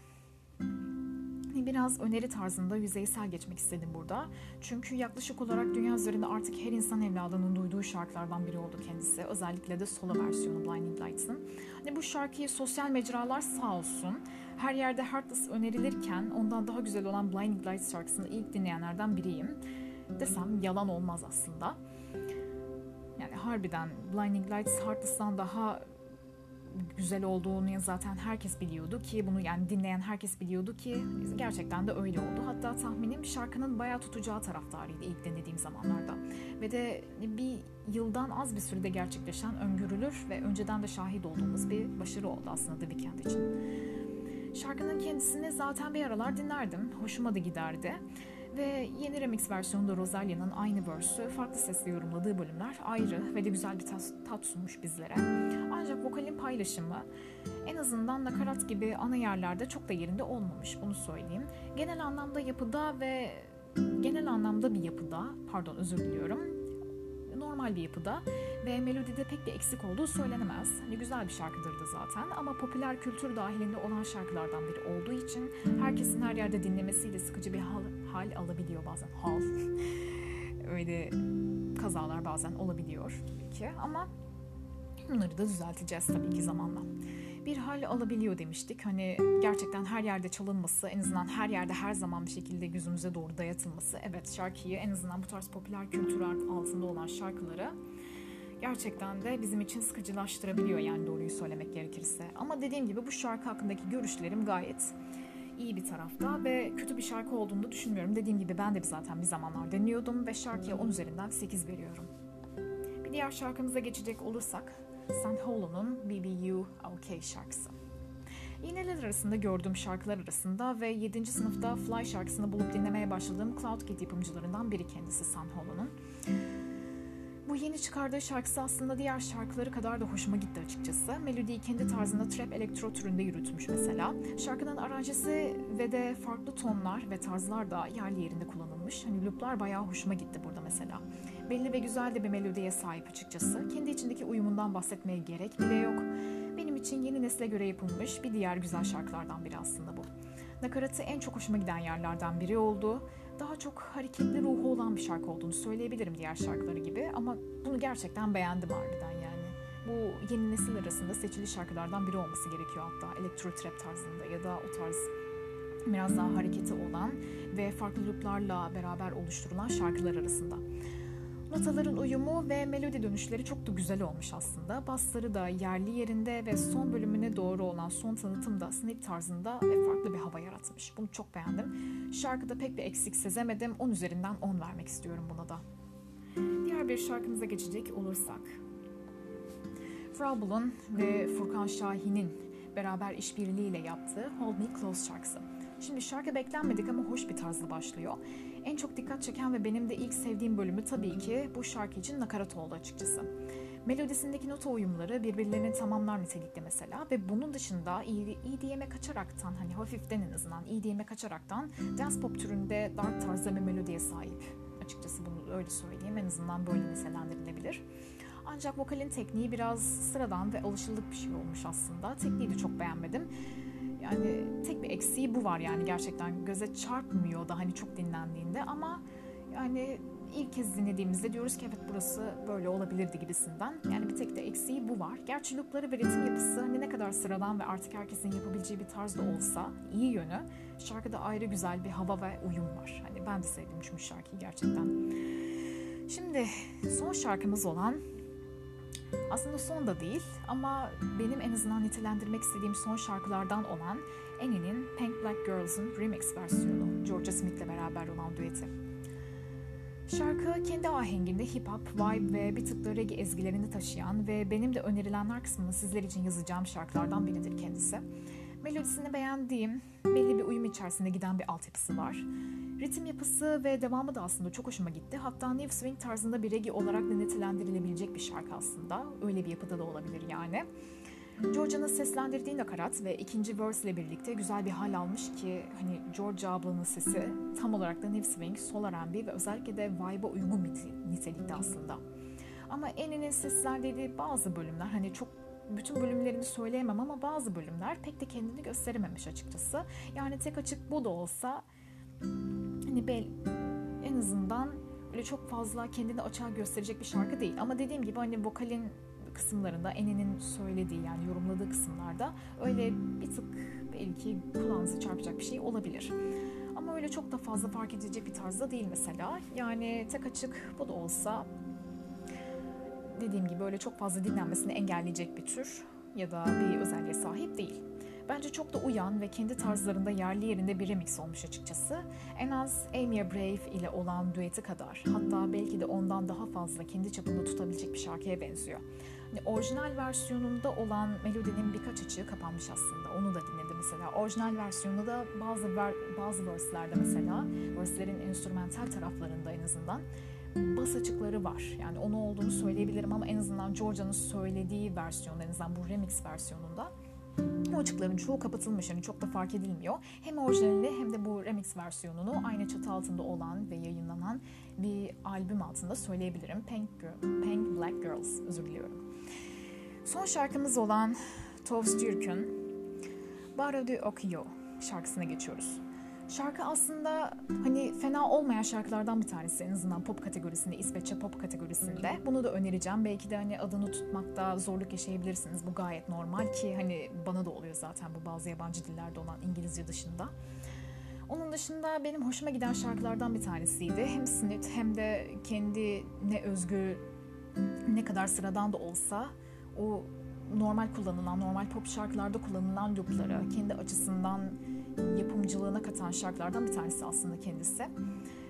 Biraz öneri tarzında yüzeysel geçmek istedim burada. Çünkü yaklaşık olarak dünya üzerinde artık her insan evladının duyduğu şarkılardan biri oldu kendisi. Özellikle de solo versiyonu Blinding Lights'ın. Hani bu şarkıyı sosyal mecralar sağ olsun her yerde Heartless önerilirken ondan daha güzel olan Blinding Lights şarkısını ilk dinleyenlerden biriyim. Desem yalan olmaz aslında. Yani harbiden Blinding Lights Heartless'tan daha güzel olduğunu zaten herkes biliyordu ki bunu yani dinleyen herkes biliyordu ki gerçekten de öyle oldu. Hatta tahminim şarkının bayağı tutacağı taraftarıydı ilk dinlediğim zamanlarda. Ve de bir yıldan az bir sürede gerçekleşen öngörülür ve önceden de şahit olduğumuz bir başarı oldu aslında The Weeknd için. Şarkının kendisini zaten bir aralar dinlerdim. Hoşuma da giderdi. Ve yeni remix versiyonunda Rosalia'nın aynı verse'ü farklı sesle yorumladığı bölümler ayrı ve de güzel bir tat, sunmuş bizlere. Ancak vokalin paylaşımı en azından nakarat gibi ana yerlerde çok da yerinde olmamış bunu söyleyeyim. Genel anlamda yapıda ve genel anlamda bir yapıda, pardon özür diliyorum, normal bir yapıda ve melodide pek bir eksik olduğu söylenemez. Hani güzel bir şarkıdır da zaten ama popüler kültür dahilinde olan şarkılardan biri olduğu için herkesin her yerde dinlemesiyle sıkıcı bir hal, hal alabiliyor bazen. Hal. [LAUGHS] Öyle kazalar bazen olabiliyor tabii ki ama bunları da düzelteceğiz tabii ki zamanla bir hal alabiliyor demiştik. Hani gerçekten her yerde çalınması, en azından her yerde her zaman bir şekilde gözümüze doğru dayatılması. Evet şarkıyı en azından bu tarz popüler kültür altında olan şarkıları gerçekten de bizim için sıkıcılaştırabiliyor yani doğruyu söylemek gerekirse. Ama dediğim gibi bu şarkı hakkındaki görüşlerim gayet iyi bir tarafta ve kötü bir şarkı olduğunu da düşünmüyorum. Dediğim gibi ben de zaten bir zamanlar deniyordum ve şarkıya 10 üzerinden 8 veriyorum. Bir diğer şarkımıza geçecek olursak San Holo'nun BBU OK şarkısı. İğneler arasında gördüğüm şarkılar arasında ve 7. sınıfta Fly şarkısını bulup dinlemeye başladığım CloudKit yapımcılarından biri kendisi San Holo'nun. Bu yeni çıkardığı şarkısı aslında diğer şarkıları kadar da hoşuma gitti açıkçası. Melodiyi kendi tarzında trap elektro türünde yürütmüş mesela. Şarkının aranjesi ve de farklı tonlar ve tarzlar da yerli yerinde kullanılmış. Hani looplar bayağı hoşuma gitti burada mesela. Belli ve güzel de bir melodiye sahip açıkçası. Kendi içindeki uyumundan bahsetmeye gerek bile yok. Benim için yeni nesle göre yapılmış bir diğer güzel şarkılardan biri aslında bu. Nakaratı en çok hoşuma giden yerlerden biri oldu. Daha çok hareketli ruhu olan bir şarkı olduğunu söyleyebilirim diğer şarkıları gibi ama bunu gerçekten beğendim harbiden yani. Bu yeni nesil arasında seçili şarkılardan biri olması gerekiyor hatta elektro trap tarzında ya da o tarz biraz daha hareketi olan ve farklı looplarla beraber oluşturulan şarkılar arasında. Notaların uyumu ve melodi dönüşleri çok da güzel olmuş aslında. Basları da yerli yerinde ve son bölümüne doğru olan son tanıtım da snip tarzında ve farklı bir hava yaratmış. Bunu çok beğendim. Şarkıda pek bir eksik sezemedim. 10 üzerinden 10 vermek istiyorum buna da. Diğer bir şarkımıza geçecek olursak. Fraubel'un ve Furkan Şahin'in beraber işbirliğiyle yaptığı Hold Me Close şarkısı. Şimdi şarkı beklenmedik ama hoş bir tarzda başlıyor En çok dikkat çeken ve benim de ilk sevdiğim bölümü tabii ki bu şarkı için nakarat oldu açıkçası. Melodisindeki nota uyumları birbirlerini tamamlar nitelikte mesela ve bunun dışında EDM'e kaçaraktan hani hafiften en azından EDM'e kaçaraktan dance pop türünde dark tarzda bir melodiye sahip. Açıkçası bunu öyle söyleyeyim en azından böyle nitelendirilebilir. Ancak vokalin tekniği biraz sıradan ve alışıldık bir şey olmuş aslında. Tekniği de çok beğenmedim. Yani tek bir eksiği bu var yani gerçekten göze çarpmıyor da hani çok dinlendiğinde ama yani ilk kez dinlediğimizde diyoruz ki evet burası böyle olabilirdi gibisinden. Yani bir tek de eksiği bu var. Gerçi loopları ve ritim yapısı hani ne kadar sıradan ve artık herkesin yapabileceği bir tarzda olsa iyi yönü şarkıda ayrı güzel bir hava ve uyum var. Hani ben de sevdim çünkü şarkıyı gerçekten. Şimdi son şarkımız olan aslında son da değil ama benim en azından nitelendirmek istediğim son şarkılardan olan Annie'nin Pink Black Girls'ın remix versiyonu Georgia Smith'le beraber olan düeti. Şarkı kendi ahenginde hip hop, vibe ve bir tık da reggae ezgilerini taşıyan ve benim de önerilenler kısmını sizler için yazacağım şarkılardan biridir kendisi. Melodisini beğendiğim, belli bir uyum içerisinde giden bir altyapısı var. Ritim yapısı ve devamı da aslında çok hoşuma gitti. Hatta New Swing tarzında bir reggae olarak da nitelendirilebilecek bir şarkı aslında. Öyle bir yapıda da olabilir yani. Georgia'nın seslendirdiği nakarat ve ikinci verse ile birlikte güzel bir hal almış ki hani Georgia ablanın sesi tam olarak da New Swing, Soul R&B ve özellikle de vibe'a uygun nitelikte aslında. Ama Annie'nin seslendirdiği bazı bölümler hani çok bütün bölümlerini söyleyemem ama bazı bölümler pek de kendini gösterememiş açıkçası. Yani tek açık bu da olsa hani bel, en azından öyle çok fazla kendini açığa gösterecek bir şarkı değil. Ama dediğim gibi hani vokalin kısımlarında Eni'nin söylediği yani yorumladığı kısımlarda öyle bir tık belki kulağınızı çarpacak bir şey olabilir. Ama öyle çok da fazla fark edilecek bir tarzda değil mesela. Yani tek açık bu da olsa dediğim gibi öyle çok fazla dinlenmesini engelleyecek bir tür ya da bir özelliğe sahip değil. Bence çok da uyan ve kendi tarzlarında yerli yerinde bir remix olmuş açıkçası. En az Amy Brave ile olan düeti kadar hatta belki de ondan daha fazla kendi çapında tutabilecek bir şarkıya benziyor. Hani orijinal versiyonunda olan melodinin birkaç açığı kapanmış aslında. Onu da dinledim mesela. Orijinal versiyonunda da bazı ver, bazı verslerde mesela verslerin enstrümantal taraflarında en azından bas açıkları var. Yani onu olduğunu söyleyebilirim ama en azından Georgia'nın söylediği versiyonda en azından bu remix versiyonunda o açıkların çoğu kapatılmış yani çok da fark edilmiyor. Hem orijinalini hem de bu remix versiyonunu aynı çatı altında olan ve yayınlanan bir albüm altında söyleyebilirim. Pink, Girl, Pink Black Girls özür diliyorum. Son şarkımız olan Tovs Türk'ün Baro de Okio şarkısına geçiyoruz. Şarkı aslında hani fena olmayan şarkılardan bir tanesi en azından pop kategorisinde, İsveççe pop kategorisinde. Bunu da önereceğim. Belki de hani adını tutmakta zorluk yaşayabilirsiniz. Bu gayet normal ki hani bana da oluyor zaten bu bazı yabancı dillerde olan İngilizce dışında. Onun dışında benim hoşuma giden şarkılardan bir tanesiydi. Hem snit hem de kendi ne özgü ne kadar sıradan da olsa o normal kullanılan, normal pop şarkılarda kullanılan loopları kendi açısından yapımcılığına katan şarkılardan bir tanesi aslında kendisi.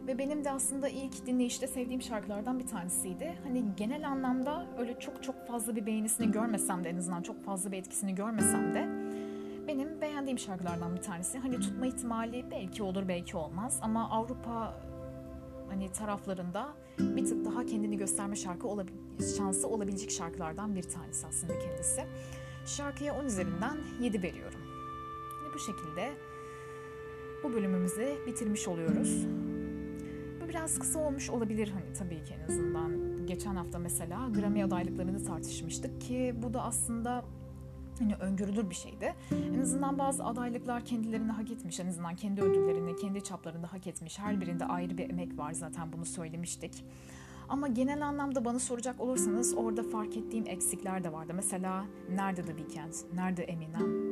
Ve benim de aslında ilk dinleyişte sevdiğim şarkılardan bir tanesiydi. Hani genel anlamda öyle çok çok fazla bir beğenisini görmesem de en azından çok fazla bir etkisini görmesem de benim beğendiğim şarkılardan bir tanesi. Hani tutma ihtimali belki olur belki olmaz ama Avrupa hani taraflarında bir tık daha kendini gösterme şarkı olabil- şansı olabilecek şarkılardan bir tanesi aslında kendisi. Şarkıya 10 üzerinden 7 veriyorum. Hani bu şekilde bu bölümümüzü bitirmiş oluyoruz. Bu biraz kısa olmuş olabilir hani tabii ki en azından. Geçen hafta mesela Grammy adaylıklarını tartışmıştık ki bu da aslında hani öngörülür bir şeydi. En azından bazı adaylıklar kendilerini hak etmiş. En azından kendi ödüllerini, kendi çaplarında hak etmiş. Her birinde ayrı bir emek var zaten bunu söylemiştik. Ama genel anlamda bana soracak olursanız orada fark ettiğim eksikler de vardı. Mesela nerede The Weeknd, nerede Eminem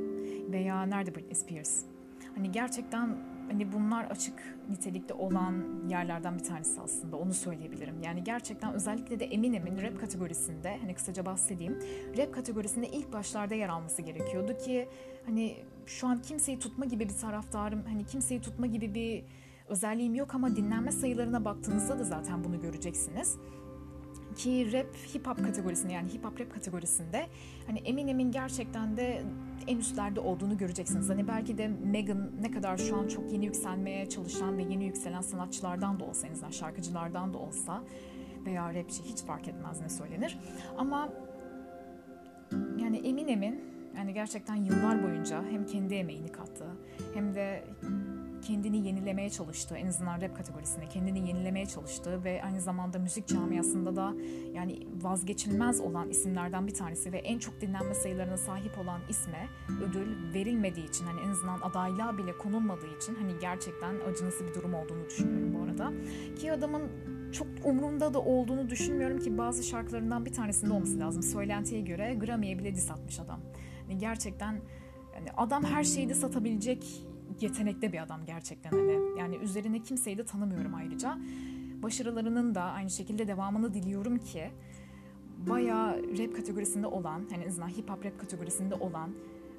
veya nerede Britney Spears? Hani gerçekten hani bunlar açık nitelikte olan yerlerden bir tanesi aslında onu söyleyebilirim. Yani gerçekten özellikle de Eminem'in rap kategorisinde hani kısaca bahsedeyim. Rap kategorisinde ilk başlarda yer alması gerekiyordu ki hani şu an kimseyi tutma gibi bir taraftarım hani kimseyi tutma gibi bir özelliğim yok ama dinlenme sayılarına baktığınızda da zaten bunu göreceksiniz. Ki rap hip hop kategorisinde yani hip hop rap kategorisinde hani Eminem'in gerçekten de en üstlerde olduğunu göreceksiniz. Hani belki de Megan ne kadar şu an çok yeni yükselmeye çalışan ve yeni yükselen sanatçılardan da olsa en azından şarkıcılardan da olsa veya rapçi hiç fark etmez ne söylenir. Ama yani Eminem'in yani gerçekten yıllar boyunca hem kendi emeğini kattı hem de kendini yenilemeye çalıştı. En azından rap kategorisinde kendini yenilemeye çalıştı ve aynı zamanda müzik camiasında da yani vazgeçilmez olan isimlerden bir tanesi ve en çok dinlenme sayılarına sahip olan isme ödül verilmediği için hani en azından adaylığa bile konulmadığı için hani gerçekten acınası bir durum olduğunu düşünüyorum bu arada. Ki adamın çok umurumda da olduğunu düşünmüyorum ki bazı şarkılarından bir tanesinde olması lazım. Söylentiye göre Grammy'ye bile diss atmış adam. Yani gerçekten yani adam her şeyi de satabilecek yetenekli bir adam gerçekten hani. Yani üzerine kimseyi de tanımıyorum ayrıca. Başarılarının da aynı şekilde devamını diliyorum ki bayağı rap kategorisinde olan, hani en azından hip hop rap kategorisinde olan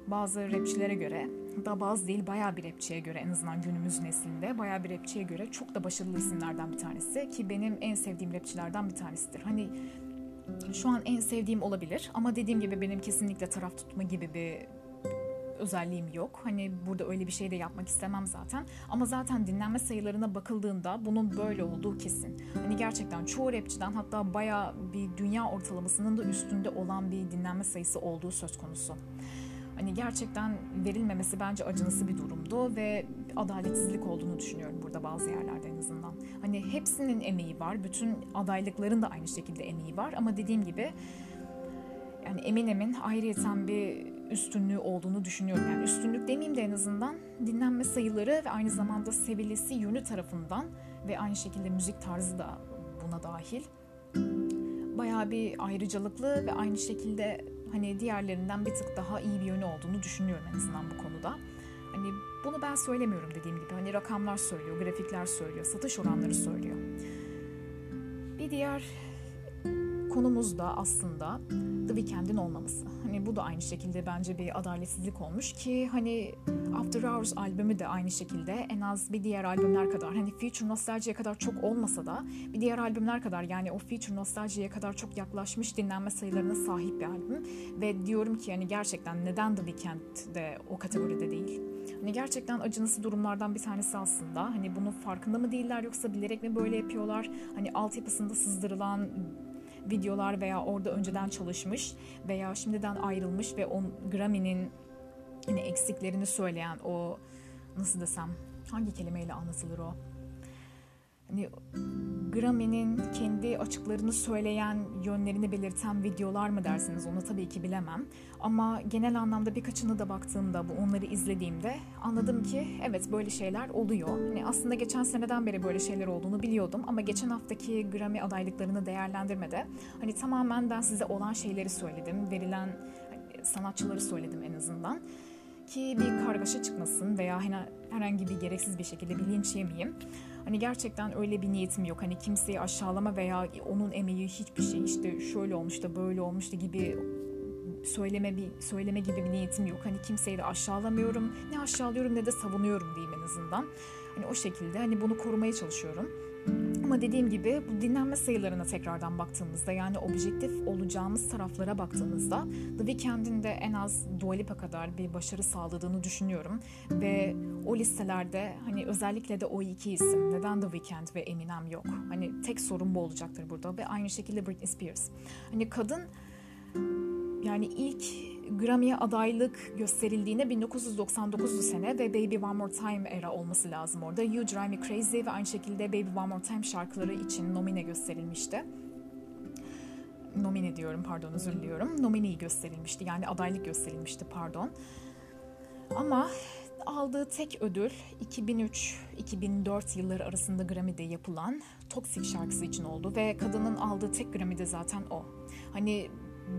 bazı rapçilere göre da bazı değil bayağı bir rapçiye göre en azından günümüz neslinde bayağı bir rapçiye göre çok da başarılı isimlerden bir tanesi ki benim en sevdiğim rapçilerden bir tanesidir. Hani şu an en sevdiğim olabilir ama dediğim gibi benim kesinlikle taraf tutma gibi bir özelliğim yok. Hani burada öyle bir şey de yapmak istemem zaten. Ama zaten dinlenme sayılarına bakıldığında bunun böyle olduğu kesin. Hani gerçekten çoğu rapçiden hatta baya bir dünya ortalamasının da üstünde olan bir dinlenme sayısı olduğu söz konusu. Hani gerçekten verilmemesi bence acınası bir durumdu ve adaletsizlik olduğunu düşünüyorum burada bazı yerlerde en azından. Hani hepsinin emeği var, bütün adaylıkların da aynı şekilde emeği var ama dediğim gibi yani Eminem'in ayrıyeten bir üstünlüğü olduğunu düşünüyorum. Yani üstünlük demeyeyim de en azından dinlenme sayıları ve aynı zamanda sevilesi yönü tarafından ve aynı şekilde müzik tarzı da buna dahil. Bayağı bir ayrıcalıklı ve aynı şekilde hani diğerlerinden bir tık daha iyi bir yönü olduğunu düşünüyorum en azından bu konuda. Hani bunu ben söylemiyorum dediğim gibi. Hani rakamlar söylüyor, grafikler söylüyor, satış oranları söylüyor. Bir diğer konumuz da aslında The Weeknd'in olmaması. Hani bu da aynı şekilde bence bir adaletsizlik olmuş ki hani After Hours albümü de aynı şekilde en az bir diğer albümler kadar hani Future Nostalgia'ya kadar çok olmasa da bir diğer albümler kadar yani o Future Nostalgia'ya kadar çok yaklaşmış dinlenme sayılarına sahip bir albüm ve diyorum ki yani gerçekten neden The Weeknd de o kategoride değil? Hani gerçekten acınası durumlardan bir tanesi aslında. Hani bunun farkında mı değiller yoksa bilerek mi böyle yapıyorlar? Hani altyapısında sızdırılan videolar veya orada önceden çalışmış veya şimdiden ayrılmış ve on Grammy'nin hani eksiklerini söyleyen o nasıl desem hangi kelimeyle anlatılır o? Hani Grammy'nin kendi açıklarını söyleyen, yönlerini belirten videolar mı dersiniz onu tabii ki bilemem. Ama genel anlamda birkaçını da baktığımda, bu onları izlediğimde anladım ki evet böyle şeyler oluyor. Hani aslında geçen seneden beri böyle şeyler olduğunu biliyordum ama geçen haftaki Grammy adaylıklarını değerlendirmede hani tamamen ben size olan şeyleri söyledim, verilen hani sanatçıları söyledim en azından ki bir kargaşa çıkmasın veya herhangi bir gereksiz bir şekilde bir yemeyeyim. Hani gerçekten öyle bir niyetim yok. Hani kimseyi aşağılama veya onun emeği hiçbir şey işte şöyle olmuş da böyle olmuş da gibi söyleme bir söyleme gibi bir niyetim yok. Hani kimseyi de aşağılamıyorum. Ne aşağılıyorum ne de savunuyorum diyeyim en azından. Hani o şekilde hani bunu korumaya çalışıyorum. Ama dediğim gibi bu dinlenme sayılarına tekrardan baktığımızda yani objektif olacağımız taraflara baktığımızda The Weeknd'in de en az Dua Lipa kadar bir başarı sağladığını düşünüyorum. Ve o listelerde hani özellikle de o iki isim neden The Weeknd ve Eminem yok? Hani tek sorun bu olacaktır burada ve aynı şekilde Britney Spears. Hani kadın yani ilk Grammy'ye adaylık gösterildiğinde 1999'lu sene ve Baby One More Time era olması lazım orada. You Drive Me Crazy ve aynı şekilde Baby One More Time şarkıları için nomine gösterilmişti. Nomine diyorum pardon özür diliyorum. Nomineyi gösterilmişti yani adaylık gösterilmişti pardon. Ama aldığı tek ödül 2003-2004 yılları arasında Grammy'de yapılan Toxic şarkısı için oldu ve kadının aldığı tek Grammy'de zaten o. Hani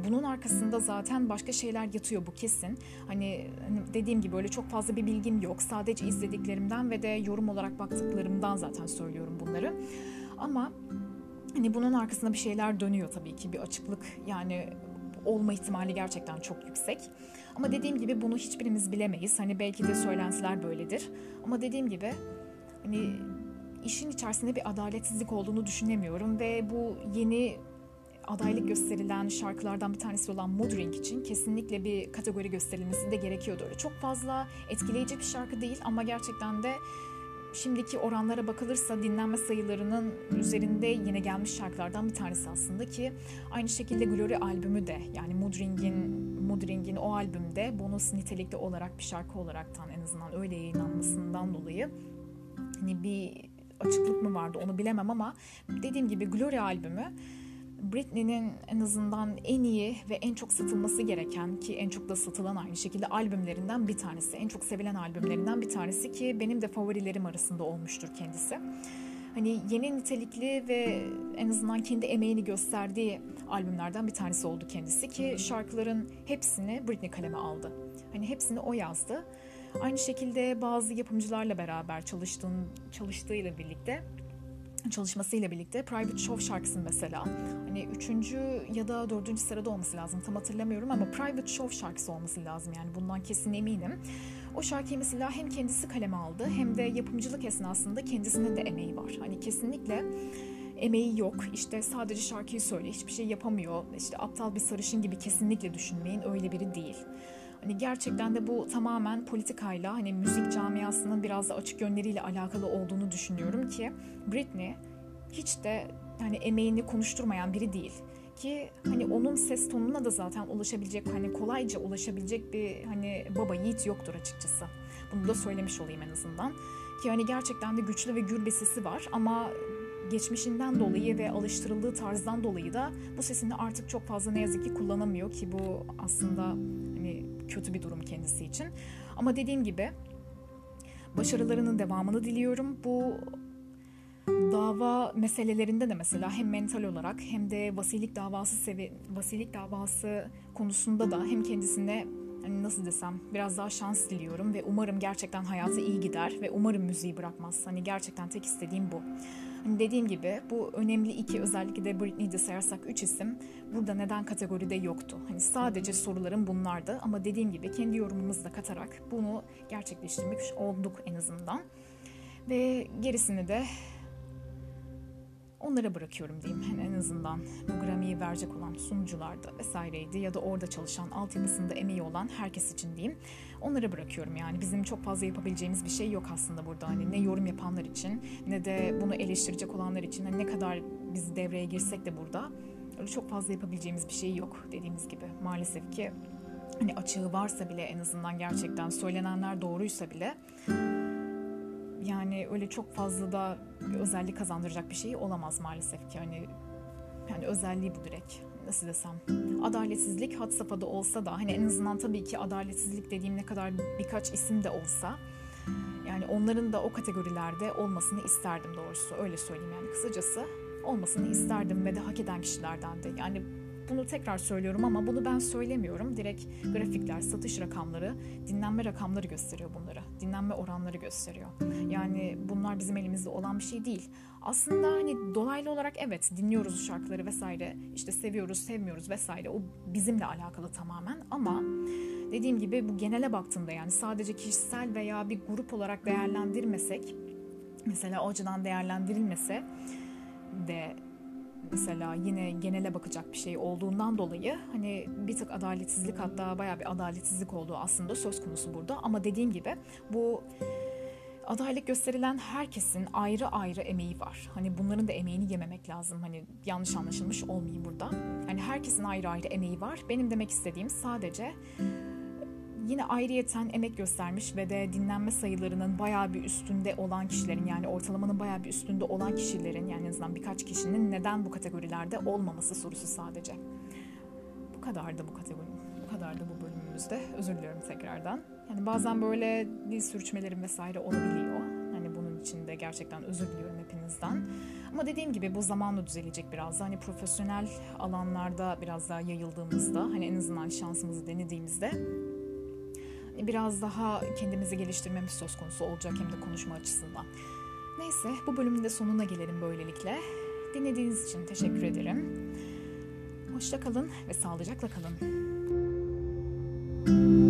bunun arkasında zaten başka şeyler yatıyor bu kesin. Hani, hani dediğim gibi öyle çok fazla bir bilgim yok. Sadece izlediklerimden ve de yorum olarak baktıklarımdan zaten söylüyorum bunları. Ama hani bunun arkasında bir şeyler dönüyor tabii ki bir açıklık yani olma ihtimali gerçekten çok yüksek. Ama dediğim gibi bunu hiçbirimiz bilemeyiz. Hani belki de söylentiler böyledir. Ama dediğim gibi hani işin içerisinde bir adaletsizlik olduğunu düşünemiyorum ve bu yeni adaylık gösterilen şarkılardan bir tanesi olan Mood için kesinlikle bir kategori gösterilmesi de gerekiyordu. Öyle çok fazla etkileyici bir şarkı değil ama gerçekten de şimdiki oranlara bakılırsa dinlenme sayılarının üzerinde yine gelmiş şarkılardan bir tanesi aslında ki aynı şekilde Glory albümü de yani Moodring'in Moodring'in o albümde bonus nitelikli olarak bir şarkı olaraktan en azından öyle yayınlanmasından dolayı hani bir açıklık mı vardı onu bilemem ama dediğim gibi Glory albümü Britney'nin en azından en iyi ve en çok satılması gereken ki en çok da satılan aynı şekilde albümlerinden bir tanesi. En çok sevilen albümlerinden bir tanesi ki benim de favorilerim arasında olmuştur kendisi. Hani yeni nitelikli ve en azından kendi emeğini gösterdiği albümlerden bir tanesi oldu kendisi ki şarkıların hepsini Britney kaleme aldı. Hani hepsini o yazdı. Aynı şekilde bazı yapımcılarla beraber çalıştığın, çalıştığıyla birlikte çalışmasıyla birlikte Private Show şarkısını mesela hani üçüncü ya da dördüncü sırada olması lazım tam hatırlamıyorum ama Private Show şarkısı olması lazım yani bundan kesin eminim. O şarkıyı mesela hem kendisi kaleme aldı hem de yapımcılık esnasında kendisinin de emeği var. Hani kesinlikle emeği yok. İşte sadece şarkıyı söyle, hiçbir şey yapamıyor. İşte aptal bir sarışın gibi kesinlikle düşünmeyin. Öyle biri değil. Hani gerçekten de bu tamamen politikayla hani müzik camiasının biraz da açık yönleriyle alakalı olduğunu düşünüyorum ki Britney hiç de hani emeğini konuşturmayan biri değil ki hani onun ses tonuna da zaten ulaşabilecek hani kolayca ulaşabilecek bir hani baba yiğit yoktur açıkçası. Bunu da söylemiş olayım en azından. Ki hani gerçekten de güçlü ve gür bir sesi var ama geçmişinden dolayı ve alıştırıldığı tarzdan dolayı da bu sesini artık çok fazla ne yazık ki kullanamıyor ki bu aslında hani kötü bir durum kendisi için. Ama dediğim gibi başarılarının devamını diliyorum. Bu dava meselelerinde de mesela hem mental olarak hem de vasilik davası sevi vasilik davası konusunda da hem kendisine hani nasıl desem biraz daha şans diliyorum ve umarım gerçekten hayatı iyi gider ve umarım müziği bırakmaz. Hani gerçekten tek istediğim bu. Hani dediğim gibi bu önemli iki özellikle de Britney'de sayarsak üç isim burada neden kategoride yoktu. Hani sadece sorularım bunlardı ama dediğim gibi kendi yorumumuzu da katarak bunu gerçekleştirmiş olduk en azından. Ve gerisini de onlara bırakıyorum diyeyim. Yani en azından bu Grammy'yi verecek olan sunucularda vesaireydi ya da orada çalışan, altyapısında emeği olan herkes için diyeyim. Onlara bırakıyorum yani. Bizim çok fazla yapabileceğimiz bir şey yok aslında burada. Hani ne yorum yapanlar için ne de bunu eleştirecek olanlar için. Hani ne kadar biz devreye girsek de burada öyle çok fazla yapabileceğimiz bir şey yok dediğimiz gibi. Maalesef ki hani açığı varsa bile en azından gerçekten söylenenler doğruysa bile yani öyle çok fazla da özellik kazandıracak bir şey olamaz maalesef ki. Hani yani özelliği bu direkt. Nasıl desem. Adaletsizlik had safhada olsa da hani en azından tabii ki adaletsizlik dediğim ne kadar birkaç isim de olsa yani onların da o kategorilerde olmasını isterdim doğrusu. Öyle söyleyeyim yani kısacası olmasını isterdim ve de hak eden kişilerden de. Yani bunu tekrar söylüyorum ama bunu ben söylemiyorum. Direkt grafikler, satış rakamları, dinlenme rakamları gösteriyor bunları. Dinlenme oranları gösteriyor. Yani bunlar bizim elimizde olan bir şey değil. Aslında hani dolaylı olarak evet dinliyoruz şarkıları vesaire. işte seviyoruz, sevmiyoruz vesaire. O bizimle alakalı tamamen ama dediğim gibi bu genele baktığımda yani sadece kişisel veya bir grup olarak değerlendirmesek mesela o açıdan değerlendirilmese de mesela yine genele bakacak bir şey olduğundan dolayı hani bir tık adaletsizlik hatta bayağı bir adaletsizlik olduğu aslında söz konusu burada. Ama dediğim gibi bu adaylık gösterilen herkesin ayrı ayrı emeği var. Hani bunların da emeğini yememek lazım. Hani yanlış anlaşılmış olmayayım burada. Hani herkesin ayrı ayrı emeği var. Benim demek istediğim sadece yine ayrıyeten emek göstermiş ve de dinlenme sayılarının bayağı bir üstünde olan kişilerin yani ortalamanın bayağı bir üstünde olan kişilerin yani en azından birkaç kişinin neden bu kategorilerde olmaması sorusu sadece. Bu kadardı bu kategori. Bu kadardı bu bölümümüzde. Özür diliyorum tekrardan. Yani bazen böyle dil sürçmelerim vesaire olabiliyor. Hani bunun için de gerçekten özür diliyorum hepinizden. Ama dediğim gibi bu zamanla düzelecek biraz da. Hani profesyonel alanlarda biraz daha yayıldığımızda hani en azından şansımızı denediğimizde biraz daha kendimizi geliştirmemiz söz konusu olacak hem de konuşma açısından. Neyse bu bölümün de sonuna gelelim böylelikle. Dinlediğiniz için teşekkür ederim. Hoşça kalın ve sağlıcakla kalın. Müzik